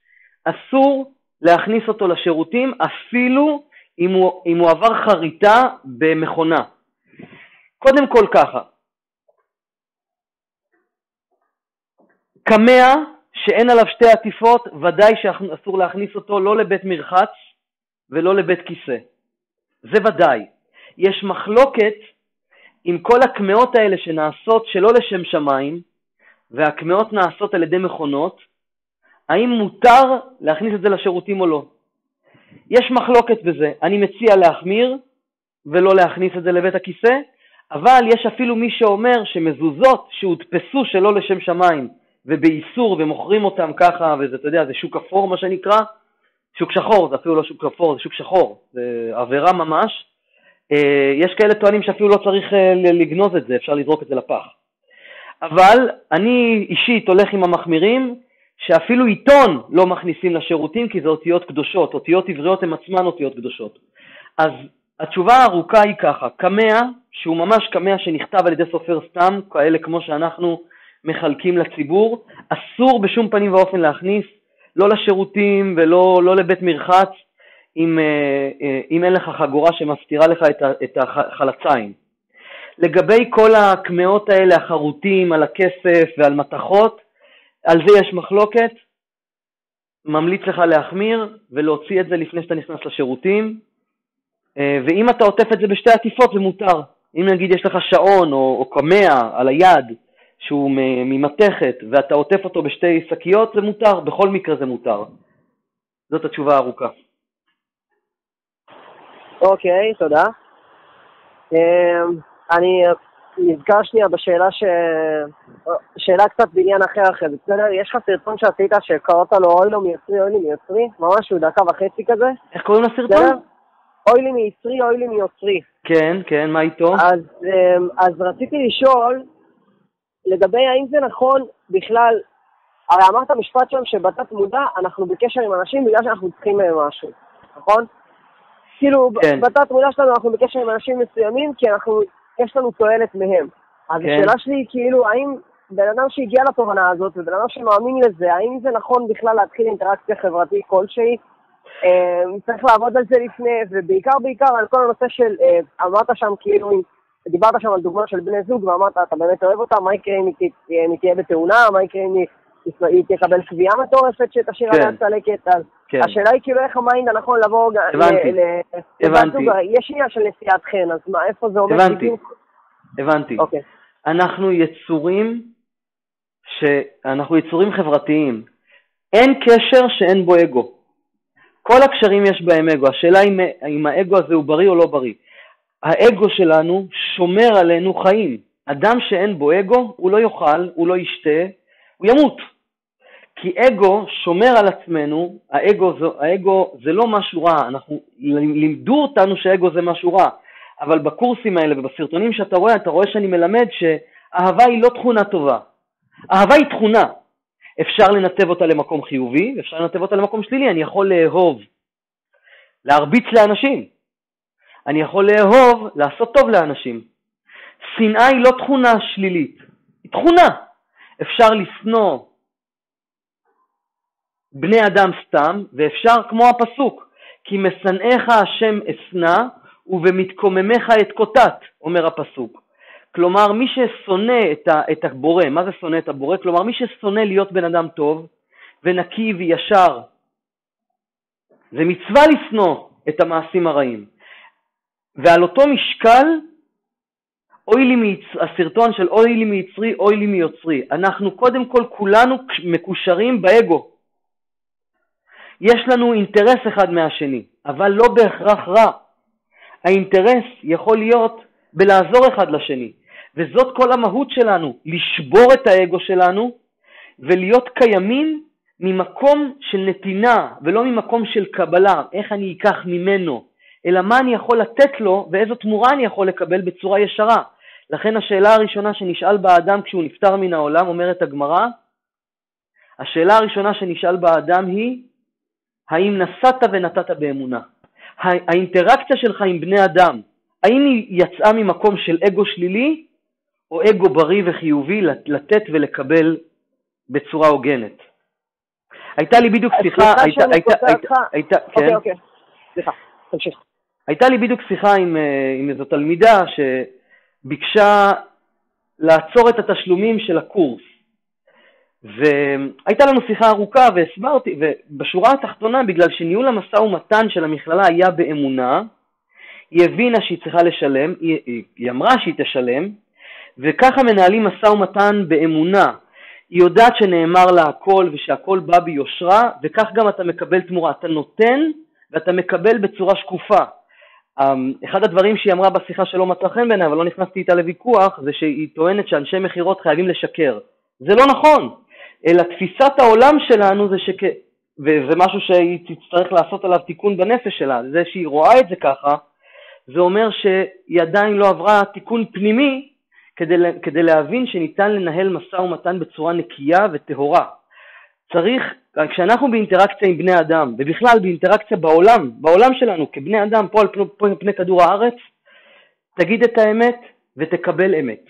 אסור להכניס אותו לשירותים, אפילו אם הוא, אם הוא עבר חריטה במכונה. קודם כל ככה, קמע שאין עליו שתי עטיפות, ודאי שאסור להכניס אותו לא לבית מרחץ ולא לבית כיסא. זה ודאי. יש מחלוקת עם כל הקמעות האלה שנעשות שלא לשם שמיים, והקמעות נעשות על ידי מכונות, האם מותר להכניס את זה לשירותים או לא. יש מחלוקת בזה, אני מציע להחמיר ולא להכניס את זה לבית הכיסא, אבל יש אפילו מי שאומר שמזוזות שהודפסו שלא לשם שמיים ובאיסור ומוכרים אותם ככה, וזה, אתה יודע, זה שוק אפור מה שנקרא, שוק שחור, זה אפילו לא שוק אפור, זה שוק שחור, זה עבירה ממש. אה, יש כאלה טוענים שאפילו לא צריך אה, לגנוז את זה, אפשר לזרוק את זה לפח. אבל אני אישית הולך עם המחמירים, שאפילו עיתון לא מכניסים לשירותים כי זה אותיות קדושות, אותיות עבריות הן עצמן אותיות קדושות. אז התשובה הארוכה היא ככה, קמע, שהוא ממש קמע שנכתב על ידי סופר סתם, כאלה כמו שאנחנו מחלקים לציבור, אסור בשום פנים ואופן להכניס, לא לשירותים ולא לא לבית מרחץ, אם, אה, אה, אם אין לך חגורה שמסתירה לך את החלציים. לגבי כל הקמעות האלה, החרוטים על הכסף ועל מתכות, על זה יש מחלוקת, ממליץ לך להחמיר ולהוציא את זה לפני שאתה נכנס לשירותים, אה, ואם אתה עוטף את זה בשתי עטיפות זה מותר. אם נגיד יש לך שעון או, או קמע על היד שהוא ממתכת ואתה עוטף אותו בשתי שקיות, זה מותר, בכל מקרה זה מותר. זאת התשובה הארוכה. אוקיי, okay, תודה. Um, אני נזכר שנייה בשאלה ש... שאלה קצת בעניין אחר אחרי זה, בסדר? יש לך סרטון שעשית שקראת לו אוי לו מיוצרי, אוי לי מיוצרי? ממש הוא דקה וחצי כזה. איך קוראים לסרטון? אוי לי מיצרי, אוי לי מיוצרי. כן, כן, מה איתו? אז, אמ, אז רציתי לשאול, לגבי האם זה נכון בכלל, הרי אמרת משפט שם שבתת מודע אנחנו בקשר עם אנשים בגלל שאנחנו צריכים מהם משהו, נכון? כאילו, כן. בתת מודע שלנו אנחנו בקשר עם אנשים מסוימים כי אנחנו, יש לנו תועלת מהם. אז כן. השאלה שלי היא כאילו, האם בן אדם שהגיע לתובנה הזאת ובן אדם שמאמין לזה, האם זה נכון בכלל להתחיל אינטראקציה חברתית כלשהי? אה, צריך לעבוד על זה לפני, ובעיקר בעיקר על כל הנושא של, אה, אמרת שם כאילו, דיברת שם על דוגמה של בני זוג ואמרת, אתה באמת אוהב אותה, מה יקרה אם היא תהיה בתאונה, מה יקרה אם היא תקבל פגיעה מטורפת שתשאיר עליה כן. צלקת, אז כן. השאלה היא כאילו איך ה mind הנכון לבוא הבנתי, הבנתי. יש עניין של נשיאת חן, אז מה, איפה זה עומד בדיוק? הבנתי. אוקיי. אנחנו יצורים, אנחנו יצורים חברתיים. אין קשר שאין בו אגו. כל הקשרים יש בהם אגו, השאלה אם, אם האגו הזה הוא בריא או לא בריא. האגו שלנו שומר עלינו חיים. אדם שאין בו אגו, הוא לא יאכל, הוא לא ישתה, הוא ימות. כי אגו שומר על עצמנו, האגו, האגו זה לא משהו רע, אנחנו, לימדו אותנו שאגו זה משהו רע, אבל בקורסים האלה ובסרטונים שאתה רואה, אתה רואה שאני מלמד שאהבה היא לא תכונה טובה. אהבה היא תכונה, אפשר לנתב אותה למקום חיובי, אפשר לנתב אותה למקום שלילי, אני יכול לאהוב, להרביץ לאנשים, אני יכול לאהוב, לעשות טוב לאנשים. שנאה היא לא תכונה שלילית, היא תכונה. אפשר לשנוא בני אדם סתם, ואפשר כמו הפסוק, כי משנאיך השם אשנא ובמתקוממיך אתקוטט, אומר הפסוק. כלומר מי ששונא את, ה, את הבורא, מה זה שונא את הבורא? כלומר מי ששונא להיות בן אדם טוב ונקי וישר, זה מצווה לשנוא את המעשים הרעים. ועל אותו משקל, אוי לי מיצ... הסרטון של אוי לי מיצרי, אוי לי מיוצרי. אנחנו קודם כל כולנו מקושרים באגו. יש לנו אינטרס אחד מהשני, אבל לא בהכרח רע. האינטרס יכול להיות בלעזור אחד לשני, וזאת כל המהות שלנו, לשבור את האגו שלנו ולהיות קיימים ממקום של נתינה ולא ממקום של קבלה, איך אני אקח ממנו, אלא מה אני יכול לתת לו ואיזו תמורה אני יכול לקבל בצורה ישרה. לכן השאלה הראשונה שנשאל באדם כשהוא נפטר מן העולם, אומרת הגמרא, השאלה הראשונה שנשאל באדם היא, האם נסעת ונתת באמונה? האינטראקציה שלך עם בני אדם, האם היא יצאה ממקום של אגו שלילי או אגו בריא וחיובי לתת ולקבל בצורה הוגנת? הייתה לי בדיוק שיחה, הייתה, הייתה, הייתה, הייתה, כן. אוקיי, אוקיי, סליחה, תמשיך. הייתה לי בדיוק שיחה עם, אה, עם איזו תלמידה שביקשה לעצור את התשלומים של הקורס. והייתה לנו שיחה ארוכה והסברתי, ובשורה התחתונה, בגלל שניהול המשא ומתן של המכללה היה באמונה, היא הבינה שהיא צריכה לשלם, היא, היא, אמרה שהיא תשלם, וככה מנהלים משא ומתן באמונה. היא יודעת שנאמר לה הכל ושהכל בא ביושרה, וכך גם אתה מקבל תמורה. אתה נותן ואתה מקבל בצורה שקופה. אמ, אחד הדברים שהיא אמרה בשיחה שלא מצא חן בעיניי, אבל לא נכנסתי איתה לוויכוח, זה שהיא טוענת שאנשי מכירות חייבים לשקר. זה לא נכון, אלא תפיסת העולם שלנו זה שכ... וזה משהו שהיא תצטרך לעשות עליו תיקון בנפש שלה, זה שהיא רואה את זה ככה, זה אומר שהיא עדיין לא עברה תיקון פנימי כדי, כדי להבין שניתן לנהל משא ומתן בצורה נקייה וטהורה. צריך, כשאנחנו באינטראקציה עם בני אדם, ובכלל באינטראקציה בעולם, בעולם שלנו כבני אדם פה על פני, פני כדור הארץ, תגיד את האמת ותקבל אמת.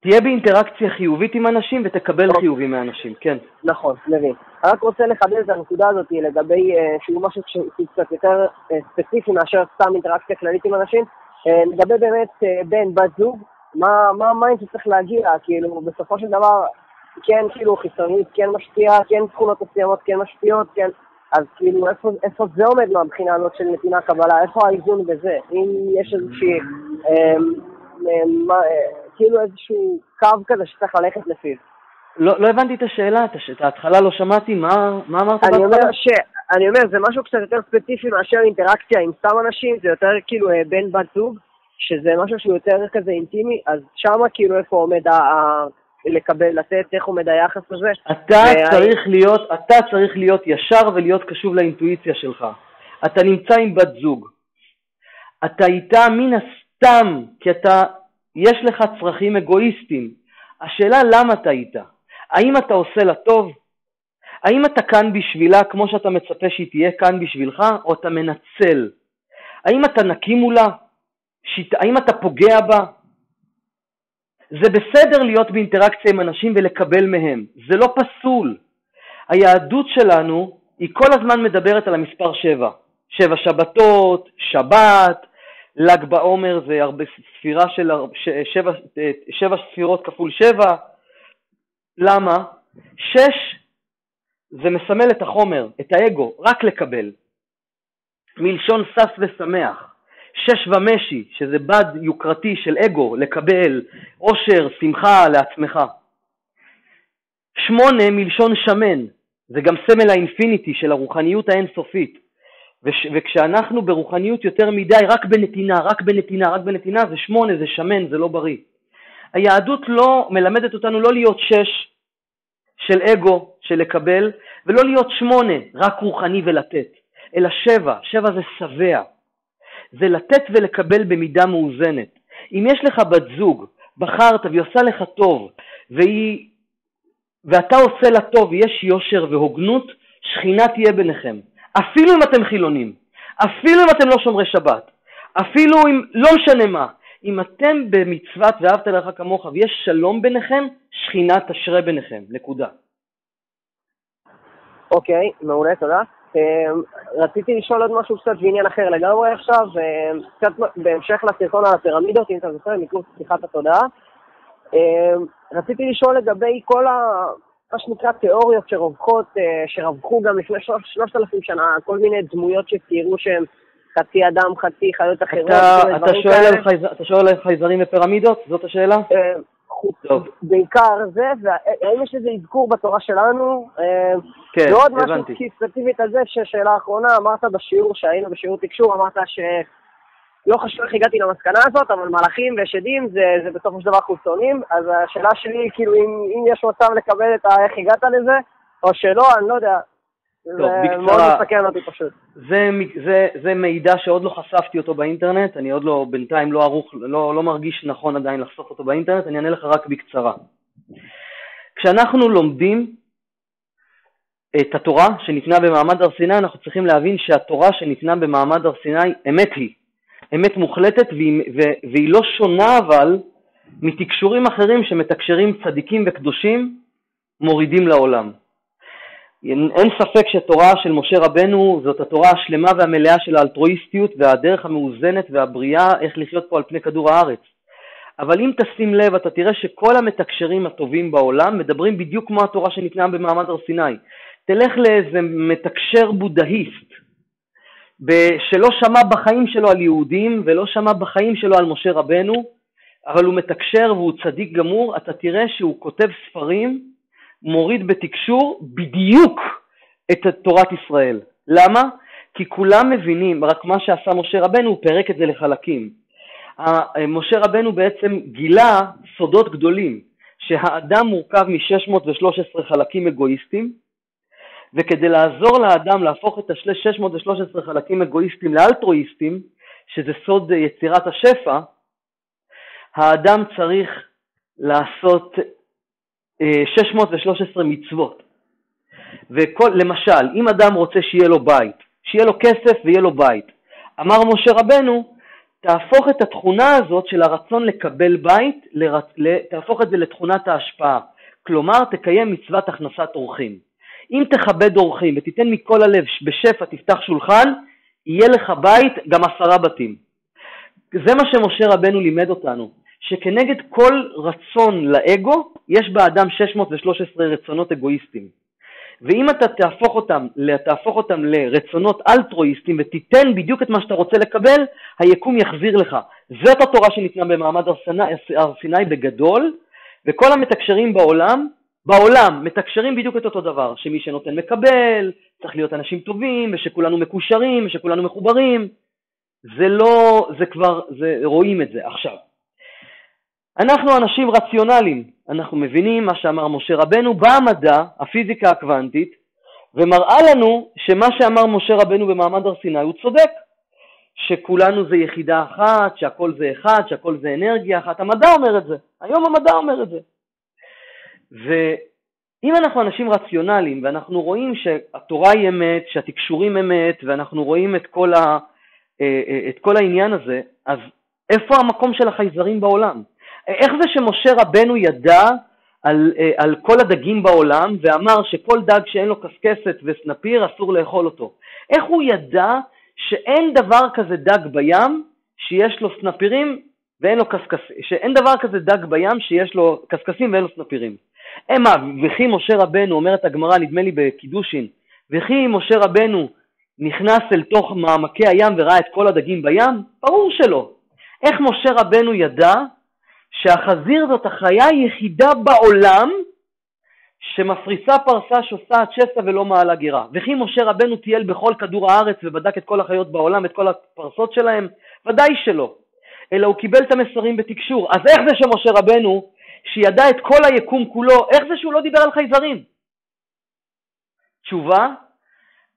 תהיה באינטראקציה חיובית עם אנשים ותקבל נכון. חיובי מאנשים, כן. נכון, מבין. אני רק רוצה לחדד את הנקודה הזאת לגבי, אה, שהוא משהו שהוא קצת יותר אה, ספציפי מאשר סתם אינטראקציה כללית עם אנשים, אה, לגבי באמת בן, בת זוג, מה ה mind שצריך להגיע, כאילו, בסופו של דבר, כן, כאילו, חיצוניות כן משפיעה, כן תכונות מסוימות כן משפיעות, כן, אז כאילו, איפה, איפה זה עומד מהבחינה הזאת של נתינה קבלה, איפה האיזון בזה? אם יש איזושהי, אה, אה, כאילו איזשהו קו כזה שצריך ללכת לפיו. לא, לא הבנתי את השאלה, את ההתחלה לא שמעתי, מה, מה אמרת אני אומר, ש, אני אומר, זה משהו קצת יותר ספציפי מאשר אינטראקציה עם סתם אנשים, זה יותר כאילו אה, בן בת זוג, שזה משהו שהוא יותר כזה אינטימי, אז שמה כאילו איפה עומד ה... לקבל, לתת, איך עומד היחס הזה. אתה וה... צריך להיות, אתה צריך להיות ישר ולהיות קשוב לאינטואיציה שלך. אתה נמצא עם בת זוג. אתה איתה מן הסתם, כי אתה יש לך צרכים אגואיסטיים. השאלה למה אתה איתה? האם אתה עושה לה טוב? האם אתה כאן בשבילה כמו שאתה מצפה שהיא תהיה כאן בשבילך, או אתה מנצל? האם אתה נקי מולה? שית... האם אתה פוגע בה? זה בסדר להיות באינטראקציה עם אנשים ולקבל מהם, זה לא פסול. היהדות שלנו היא כל הזמן מדברת על המספר שבע. שבע שבתות, שבת, ל"ג בעומר זה הרבה ספירה של שבע, שבע ספירות כפול שבע. למה? שש זה מסמל את החומר, את האגו, רק לקבל. מלשון שש ושמח. שש ומשי, שזה בד יוקרתי של אגו, לקבל עושר, שמחה לעצמך. שמונה מלשון שמן, זה גם סמל האינפיניטי של הרוחניות האינסופית. וש, וכשאנחנו ברוחניות יותר מדי, רק בנתינה, רק בנתינה, רק בנתינה, זה שמונה, זה שמן, זה לא בריא. היהדות לא מלמדת אותנו לא להיות שש של אגו, של לקבל, ולא להיות שמונה, רק רוחני ולתת, אלא שבע, שבע זה שבע. זה לתת ולקבל במידה מאוזנת. אם יש לך בת זוג, בחרת והיא עושה לך טוב, והיא, ואתה עושה לה טוב, ויש יושר והוגנות, שכינה תהיה ביניכם. אפילו אם אתם חילונים, אפילו אם אתם לא שומרי שבת, אפילו אם לא משנה מה, אם אתם במצוות ואהבת לך כמוך ויש שלום ביניכם, שכינה תשרה ביניכם, נקודה. אוקיי, מעולה, תודה. אמ, רציתי לשאול עוד משהו קצת בעניין אחר לגמרי עכשיו, אמ, קצת בהמשך לסרטון על הפירמידות, אם אתה זוכר, מקורס פתיחת התודעה. אמ, רציתי לשאול לגבי כל ה... מה שנקרא תיאוריות שרווחות, אה, שרווחו גם לפני שלושת אלפים שנה, כל מיני דמויות שציירו שהם חצי אדם, חצי חיות אחרות. אתה, אתה, שואל על חייז... אתה שואל על חייזרים ופירמידות? זאת השאלה? טוב. בעיקר זה, והאם יש איזה אזכור בתורה שלנו? אה, כן, ועוד משהו ספציפית על זה, ששאלה אחרונה, אמרת בשיעור, שהיינו בשיעור תקשור, אמרת שלא חשוב איך הגעתי למסקנה הזאת, אבל מלאכים ושדים זה, זה בסופו של דבר חולצונים, אז השאלה שלי, כאילו, אם, אם יש מצב לקבל את ה... איך הגעת לזה, או שלא, אני לא יודע, טוב, בקצרה, מאוד מסכן אותי פשוט. זה, זה, זה מידע שעוד לא חשפתי אותו באינטרנט, אני עוד לא, בינתיים לא ערוך, לא, לא מרגיש נכון עדיין לחשוף אותו באינטרנט, אני אענה לך רק בקצרה. כשאנחנו לומדים את התורה שניתנה במעמד הר סיני, אנחנו צריכים להבין שהתורה שניתנה במעמד הר סיני, אמת היא, אמת מוחלטת, והיא, והיא לא שונה אבל מתקשורים אחרים שמתקשרים צדיקים וקדושים מורידים לעולם. אין ספק שתורה של משה רבנו זאת התורה השלמה והמלאה של האלטרואיסטיות והדרך המאוזנת והבריאה איך לחיות פה על פני כדור הארץ. אבל אם תשים לב אתה תראה שכל המתקשרים הטובים בעולם מדברים בדיוק כמו התורה שניתנה במעמד הר סיני. תלך לאיזה מתקשר בודהיסט שלא שמע בחיים שלו על יהודים ולא שמע בחיים שלו על משה רבנו, אבל הוא מתקשר והוא צדיק גמור, אתה תראה שהוא כותב ספרים מוריד בתקשור בדיוק את תורת ישראל. למה? כי כולם מבינים, רק מה שעשה משה רבנו, הוא פירק את זה לחלקים. משה רבנו בעצם גילה סודות גדולים, שהאדם מורכב מ-613 חלקים אגואיסטים, וכדי לעזור לאדם להפוך את ה-613 חלקים אגואיסטים לאלטרואיסטים, שזה סוד יצירת השפע, האדם צריך לעשות 613 אה, מצוות. ולמשל, אם אדם רוצה שיהיה לו בית, שיהיה לו כסף ויהיה לו בית, אמר משה רבנו, תהפוך את התכונה הזאת של הרצון לקבל בית, לרצ... תהפוך את זה לתכונת ההשפעה. כלומר, תקיים מצוות הכנסת אורחים. אם תכבד אורחים ותיתן מכל הלב בשפע תפתח שולחן, יהיה לך בית גם עשרה בתים. זה מה שמשה רבנו לימד אותנו. שכנגד כל רצון לאגו, יש באדם 613 רצונות אגואיסטים. ואם אתה תהפוך אותם, תהפוך אותם לרצונות אלטרואיסטים ותיתן בדיוק את מה שאתה רוצה לקבל, היקום יחזיר לך. זאת התורה שניתנה במעמד הר סיני בגדול, וכל המתקשרים בעולם, בעולם מתקשרים בדיוק את אותו דבר, שמי שנותן מקבל, צריך להיות אנשים טובים, ושכולנו מקושרים, ושכולנו מחוברים. זה לא, זה כבר, זה, רואים את זה עכשיו. אנחנו אנשים רציונליים, אנחנו מבינים מה שאמר משה רבנו, בא המדע, הפיזיקה הקוונטית, ומראה לנו שמה שאמר משה רבנו במעמד הר סיני הוא צודק, שכולנו זה יחידה אחת, שהכל זה אחד, שהכל זה אנרגיה אחת, המדע אומר את זה, היום המדע אומר את זה. ואם אנחנו אנשים רציונליים ואנחנו רואים שהתורה היא אמת, שהתקשורים אמת, ואנחנו רואים את כל, ה, אה, אה, את כל העניין הזה, אז איפה המקום של החייזרים בעולם? איך זה שמשה רבנו ידע על, אה, על כל הדגים בעולם ואמר שכל דג שאין לו קשקשת וסנפיר אסור לאכול אותו? איך הוא ידע שאין דבר כזה דג בים שיש לו סנפירים ואין לו קשקשים, שאין דבר כזה דג בים שיש לו קשקשים ואין לו סנפירים? מה, וכי משה רבנו, אומרת הגמרא, נדמה לי בקידושין, וכי משה רבנו נכנס אל תוך מעמקי הים וראה את כל הדגים בים? ברור שלא. איך משה רבנו ידע שהחזיר זאת החיה היחידה בעולם שמפריסה פרסה, שוסעת שסע ולא מעלה גירה. וכי משה רבנו טייל בכל כדור הארץ ובדק את כל החיות בעולם, את כל הפרסות שלהם? ודאי שלא. אלא הוא קיבל את המסרים בתקשור. אז איך זה שמשה רבנו, שידע את כל היקום כולו, איך זה שהוא לא דיבר על חייזרים? תשובה,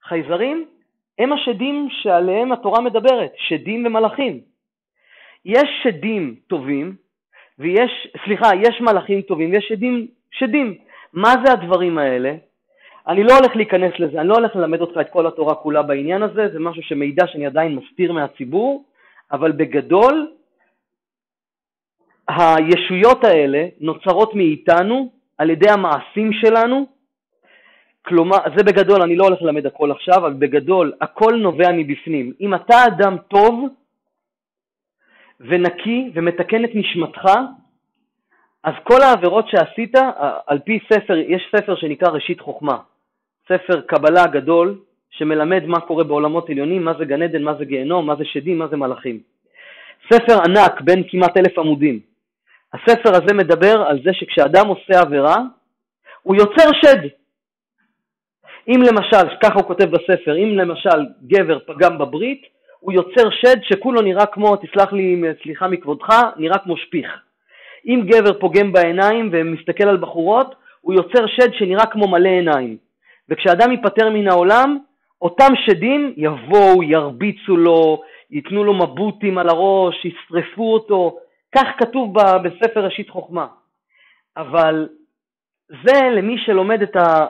חייזרים הם השדים שעליהם התורה מדברת, שדים ומלאכים. יש שדים טובים ויש, סליחה, יש מלאכים טובים, יש שדים, שדים. מה זה הדברים האלה? אני לא הולך להיכנס לזה, אני לא הולך ללמד אותך את כל התורה כולה בעניין הזה, זה משהו שמידע שאני עדיין מסתיר מהציבור, אבל בגדול, הישויות האלה נוצרות מאיתנו על ידי המעשים שלנו, כלומר, זה בגדול, אני לא הולך ללמד הכל עכשיו, אבל בגדול, הכל נובע מבפנים. אם אתה אדם טוב ונקי ומתקן את נשמתך, אז כל העבירות שעשית, על פי ספר, יש ספר שנקרא ראשית חוכמה, ספר קבלה גדול, שמלמד מה קורה בעולמות עליונים, מה זה גן עדן, מה זה גיהנום, מה זה שדים, מה זה מלאכים. ספר ענק, בין כמעט אלף עמודים. הספר הזה מדבר על זה שכשאדם עושה עבירה, הוא יוצר שד. אם למשל, ככה הוא כותב בספר, אם למשל גבר פגם בברית, הוא יוצר שד שכולו נראה כמו, תסלח לי, סליחה מכבודך, נראה כמו שפיך. אם גבר פוגם בעיניים ומסתכל על בחורות, הוא יוצר שד שנראה כמו מלא עיניים. וכשאדם ייפטר מן העולם, אותם שדים יבואו, ירביצו לו, ייתנו לו מבוטים על הראש, ישרפו אותו, כך כתוב בספר ראשית חוכמה. אבל זה למי שלומד את ה...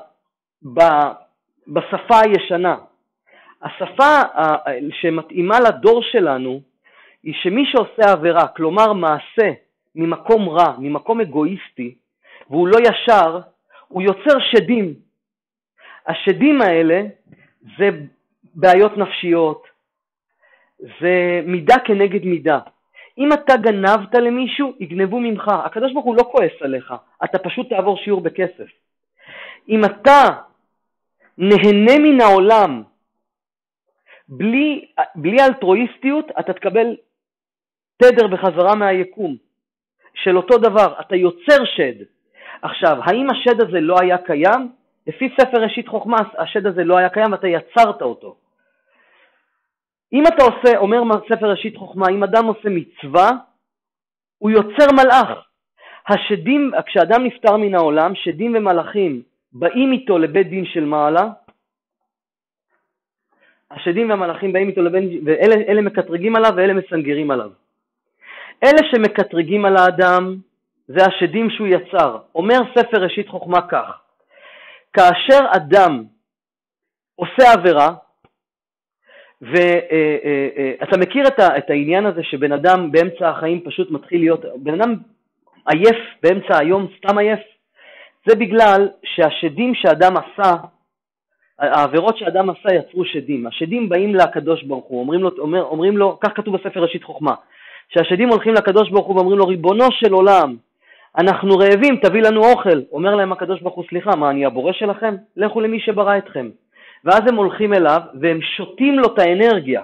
ב... בשפה הישנה. השפה שמתאימה לדור שלנו היא שמי שעושה עבירה, כלומר מעשה ממקום רע, ממקום אגואיסטי, והוא לא ישר, הוא יוצר שדים. השדים האלה זה בעיות נפשיות, זה מידה כנגד מידה. אם אתה גנבת למישהו, יגנבו ממך. הקדוש ברוך הוא לא כועס עליך, אתה פשוט תעבור שיעור בכסף. אם אתה נהנה מן העולם בלי, בלי אלטרואיסטיות, אתה תקבל תדר בחזרה מהיקום של אותו דבר, אתה יוצר שד. עכשיו, האם השד הזה לא היה קיים? לפי ספר ראשית חוכמה, השד הזה לא היה קיים ואתה יצרת אותו. אם אתה עושה, אומר ספר ראשית חוכמה, אם אדם עושה מצווה, הוא יוצר מלאך. השדים, כשאדם נפטר מן העולם, שדים ומלאכים באים איתו לבית דין של מעלה, השדים והמלאכים באים איתו לבית דין, ואלה מקטרגים עליו ואלה מסנגרים עליו. אלה שמקטרגים על האדם זה השדים שהוא יצר. אומר ספר ראשית חוכמה כך, כאשר אדם עושה עבירה, ואתה אה, אה, אה, מכיר את העניין הזה שבן אדם באמצע החיים פשוט מתחיל להיות, בן אדם עייף באמצע היום, סתם עייף, זה בגלל שהשדים שאדם עשה, העבירות שאדם עשה יצרו שדים. השדים באים לקדוש ברוך הוא, אומרים לו, אומר, אומרים לו כך כתוב בספר ראשית חוכמה, שהשדים הולכים לקדוש ברוך הוא ואומרים לו, ריבונו של עולם, אנחנו רעבים, תביא לנו אוכל. אומר להם הקדוש ברוך הוא, סליחה, מה, אני הבורא שלכם? לכו למי שברא אתכם. ואז הם הולכים אליו והם שותים לו את האנרגיה.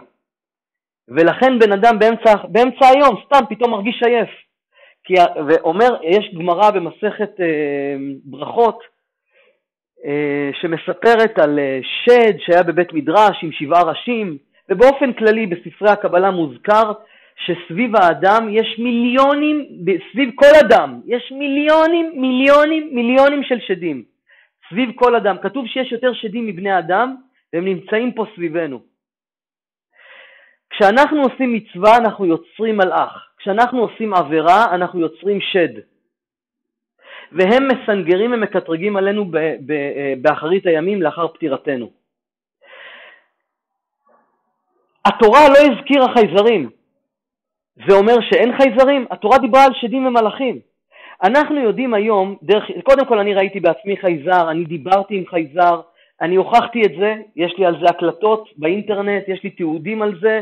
ולכן בן אדם באמצע, באמצע היום סתם פתאום מרגיש עייף. כי, ואומר, יש גמרא במסכת אה, ברכות שמספרת על אה, שד שהיה בבית מדרש עם שבעה ראשים, ובאופן כללי בספרי הקבלה מוזכר שסביב האדם יש מיליונים, סביב כל אדם, יש מיליונים, מיליונים, מיליונים של שדים. סביב כל אדם. כתוב שיש יותר שדים מבני אדם, והם נמצאים פה סביבנו. כשאנחנו עושים מצווה אנחנו יוצרים מלאך, כשאנחנו עושים עבירה אנחנו יוצרים שד. והם מסנגרים ומקטרגים עלינו באחרית הימים לאחר פטירתנו. התורה לא הזכירה חייזרים. זה אומר שאין חייזרים? התורה דיברה על שדים ומלאכים. אנחנו יודעים היום, דרך, קודם כל אני ראיתי בעצמי חייזר, אני דיברתי עם חייזר, אני הוכחתי את זה, יש לי על זה הקלטות באינטרנט, יש לי תיעודים על זה.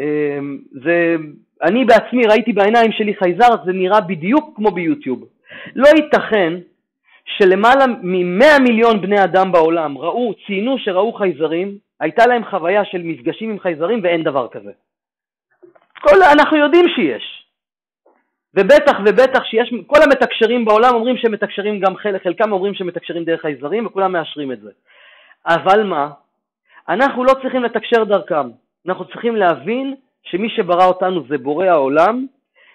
אמ, זה אני בעצמי ראיתי בעיניים שלי חייזר, זה נראה בדיוק כמו ביוטיוב. לא ייתכן שלמעלה מ-100 מיליון בני אדם בעולם ראו, ציינו שראו חייזרים, הייתה להם חוויה של מפגשים עם חייזרים ואין דבר כזה. כל, אנחנו יודעים שיש. ובטח ובטח שיש, כל המתקשרים בעולם אומרים שהם מתקשרים גם חלק, חלקם אומרים שהם מתקשרים דרך חייזרים וכולם מאשרים את זה. אבל מה? אנחנו לא צריכים לתקשר דרכם, אנחנו צריכים להבין שמי שברא אותנו זה בורא העולם,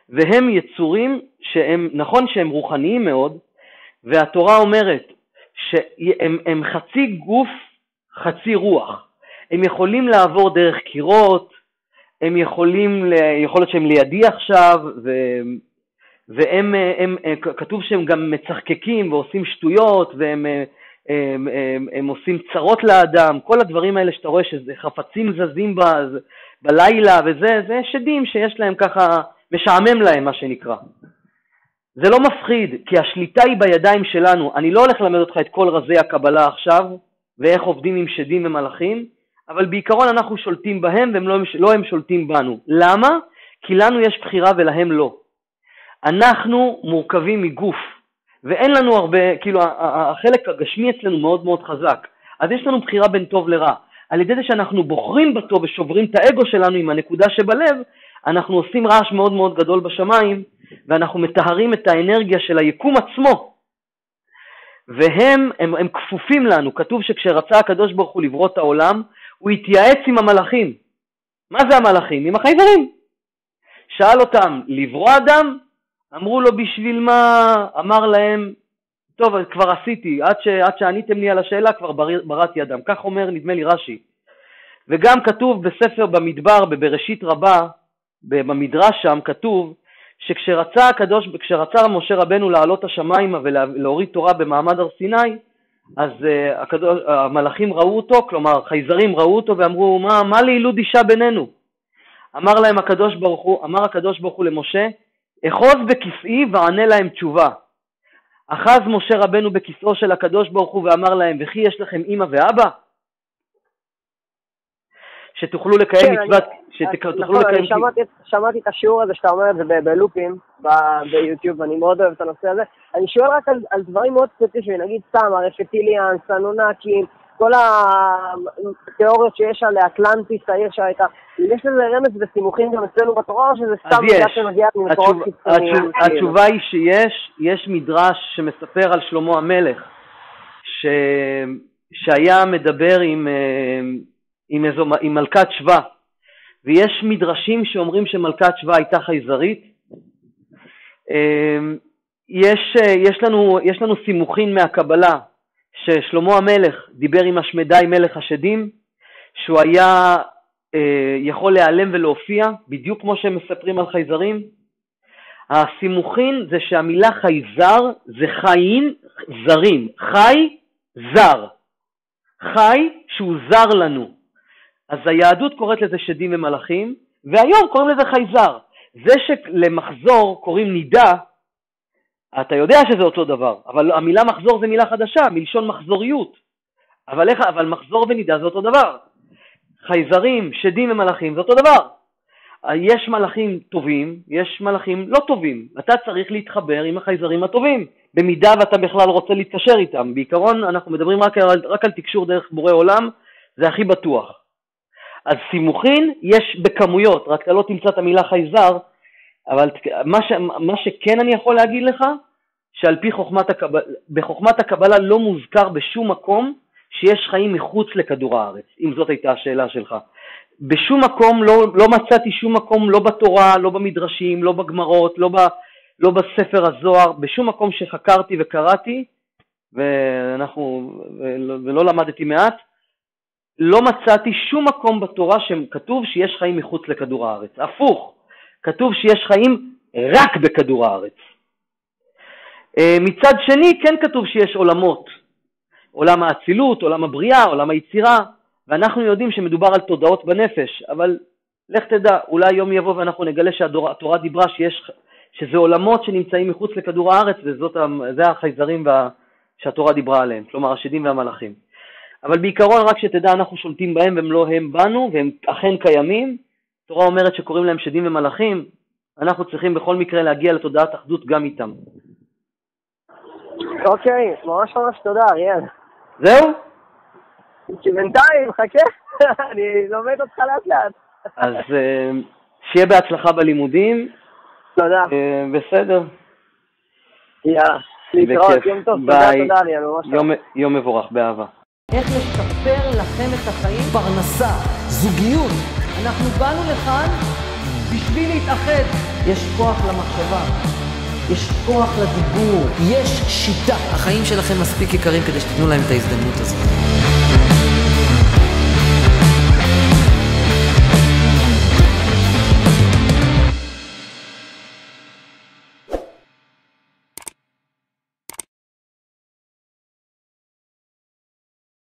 והם יצורים שהם, נכון שהם רוחניים מאוד, והתורה אומרת שהם הם חצי גוף, חצי רוח. הם יכולים לעבור דרך קירות, הם יכולים, יכול להיות שהם לידי עכשיו, ו, והם, הם, הם, כתוב שהם גם מצחקקים ועושים שטויות, והם הם, הם, הם, הם עושים צרות לאדם, כל הדברים האלה שאתה רואה שזה חפצים זזים ב, בלילה וזה, זה שדים שיש להם ככה, משעמם להם מה שנקרא. זה לא מפחיד, כי השליטה היא בידיים שלנו. אני לא הולך ללמד אותך את כל רזי הקבלה עכשיו, ואיך עובדים עם שדים ומלאכים, אבל בעיקרון אנחנו שולטים בהם והם לא, לא הם שולטים בנו. למה? כי לנו יש בחירה ולהם לא. אנחנו מורכבים מגוף, ואין לנו הרבה, כאילו החלק הגשמי אצלנו מאוד מאוד חזק, אז יש לנו בחירה בין טוב לרע. על ידי זה שאנחנו בוחרים בטוב ושוברים את האגו שלנו עם הנקודה שבלב, אנחנו עושים רעש מאוד מאוד גדול בשמיים, ואנחנו מטהרים את האנרגיה של היקום עצמו. והם הם, הם כפופים לנו, כתוב שכשרצה הקדוש ברוך הוא לברוא את העולם, הוא התייעץ עם המלאכים. מה זה המלאכים? עם החייזרים. שאל אותם, לברוא אדם? אמרו לו, בשביל מה? אמר להם, טוב, כבר עשיתי, עד, ש, עד שעניתם לי על השאלה כבר בראתי אדם. כך אומר, נדמה לי, רש"י. וגם כתוב בספר במדבר, בבראשית רבה, במדרש שם, כתוב שכשרצה הקדוש, כשרצה משה רבנו לעלות השמיימה ולהוריד תורה במעמד הר סיני, אז uh, הקדוש, המלאכים ראו אותו, כלומר חייזרים ראו אותו ואמרו, מה, מה לילוד אישה בינינו? אמר להם הקדוש ברוך הוא, אמר הקדוש ברוך הוא למשה, אחוז בכיסאי וענה להם תשובה. אחז משה רבנו בכיסאו של הקדוש ברוך הוא ואמר להם, וכי יש לכם אמא ואבא? שתוכלו לקיים כן, מצוות, שתוכלו נכון, לקיים... אני שמעתי, שמעתי את השיעור הזה שאתה אומר את זה בלופים ביוטיוב, אני מאוד אוהב את הנושא הזה. אני שואל רק על, על דברים מאוד ספציפיים, נגיד סתם, הרפטיליאן, סנונקים, כל התיאוריות שיש על אטלנטיס, העיר שהייתה, יש לזה רמז וסימוכים גם אצלנו בתורה, או שזה סתם מידע שמגיע ממקורות חיצוניים? התשובה היא שיש, יש מדרש שמספר על שלמה המלך, ש... שהיה מדבר עם, אה, עם, איזו, עם מלכת שבא, ויש מדרשים שאומרים שמלכת שבא הייתה חייזרית. אה, יש, אה, יש, לנו, יש לנו סימוכין מהקבלה ששלמה המלך דיבר עם השמדי מלך השדים, שהוא היה אה, יכול להיעלם ולהופיע, בדיוק כמו שהם מספרים על חייזרים. הסימוכין זה שהמילה חייזר זה חיים זרים, חי זר, חי שהוא זר לנו. אז היהדות קוראת לזה שדים ומלאכים, והיום קוראים לזה חייזר. זה שלמחזור קוראים נידה, אתה יודע שזה אותו דבר, אבל המילה מחזור זה מילה חדשה, מלשון מחזוריות. אבל, איך, אבל מחזור ונידה זה אותו דבר. חייזרים, שדים ומלאכים זה אותו דבר. יש מלאכים טובים, יש מלאכים לא טובים. אתה צריך להתחבר עם החייזרים הטובים, במידה ואתה בכלל רוצה להתקשר איתם. בעיקרון אנחנו מדברים רק על, רק על תקשור דרך בורא עולם, זה הכי בטוח. אז סימוכין יש בכמויות, רק אתה לא תמצא את המילה חייזר, אבל מה, ש, מה שכן אני יכול להגיד לך, שעל פי חוכמת הקבלה, בחוכמת הקבלה לא מוזכר בשום מקום שיש חיים מחוץ לכדור הארץ, אם זאת הייתה השאלה שלך. בשום מקום, לא, לא מצאתי שום מקום, לא בתורה, לא במדרשים, לא בגמרות, לא, ב, לא בספר הזוהר, בשום מקום שחקרתי וקראתי, ואנחנו, ולא, ולא למדתי מעט, לא מצאתי שום מקום בתורה שכתוב שיש חיים מחוץ לכדור הארץ. הפוך, כתוב שיש חיים רק בכדור הארץ. אה, מצד שני, כן כתוב שיש עולמות, עולם האצילות, עולם הבריאה, עולם היצירה, ואנחנו יודעים שמדובר על תודעות בנפש, אבל לך תדע, אולי יום יבוא ואנחנו נגלה שהתורה דיברה שיש, שזה עולמות שנמצאים מחוץ לכדור הארץ, וזה החייזרים וה, שהתורה דיברה עליהם, כלומר השדים והמלאכים. אבל בעיקרון רק שתדע, אנחנו שולטים בהם והם לא הם בנו, והם אכן קיימים. התורה אומרת שקוראים להם שדים ומלאכים, אנחנו צריכים בכל מקרה להגיע לתודעת אחדות גם איתם. אוקיי, ממש ממש תודה, אריאל. זהו? כי בינתיים, חכה, *laughs* אני לומד אותך לאט לאט. אז אה, שיהיה בהצלחה בלימודים. תודה. אה, בסדר. יאללה, להתראות, יום טוב, תודה, תודה, אריאל, ממש יום מבורך, באהבה. איך לשפר לכם את החיים? פרנסה, זוגיות. אנחנו באנו לכאן בשביל להתאחד. יש כוח למחשבה. יש כוח לדיבור, יש שיטה. החיים שלכם מספיק יקרים כדי שתיתנו להם את ההזדמנות הזאת.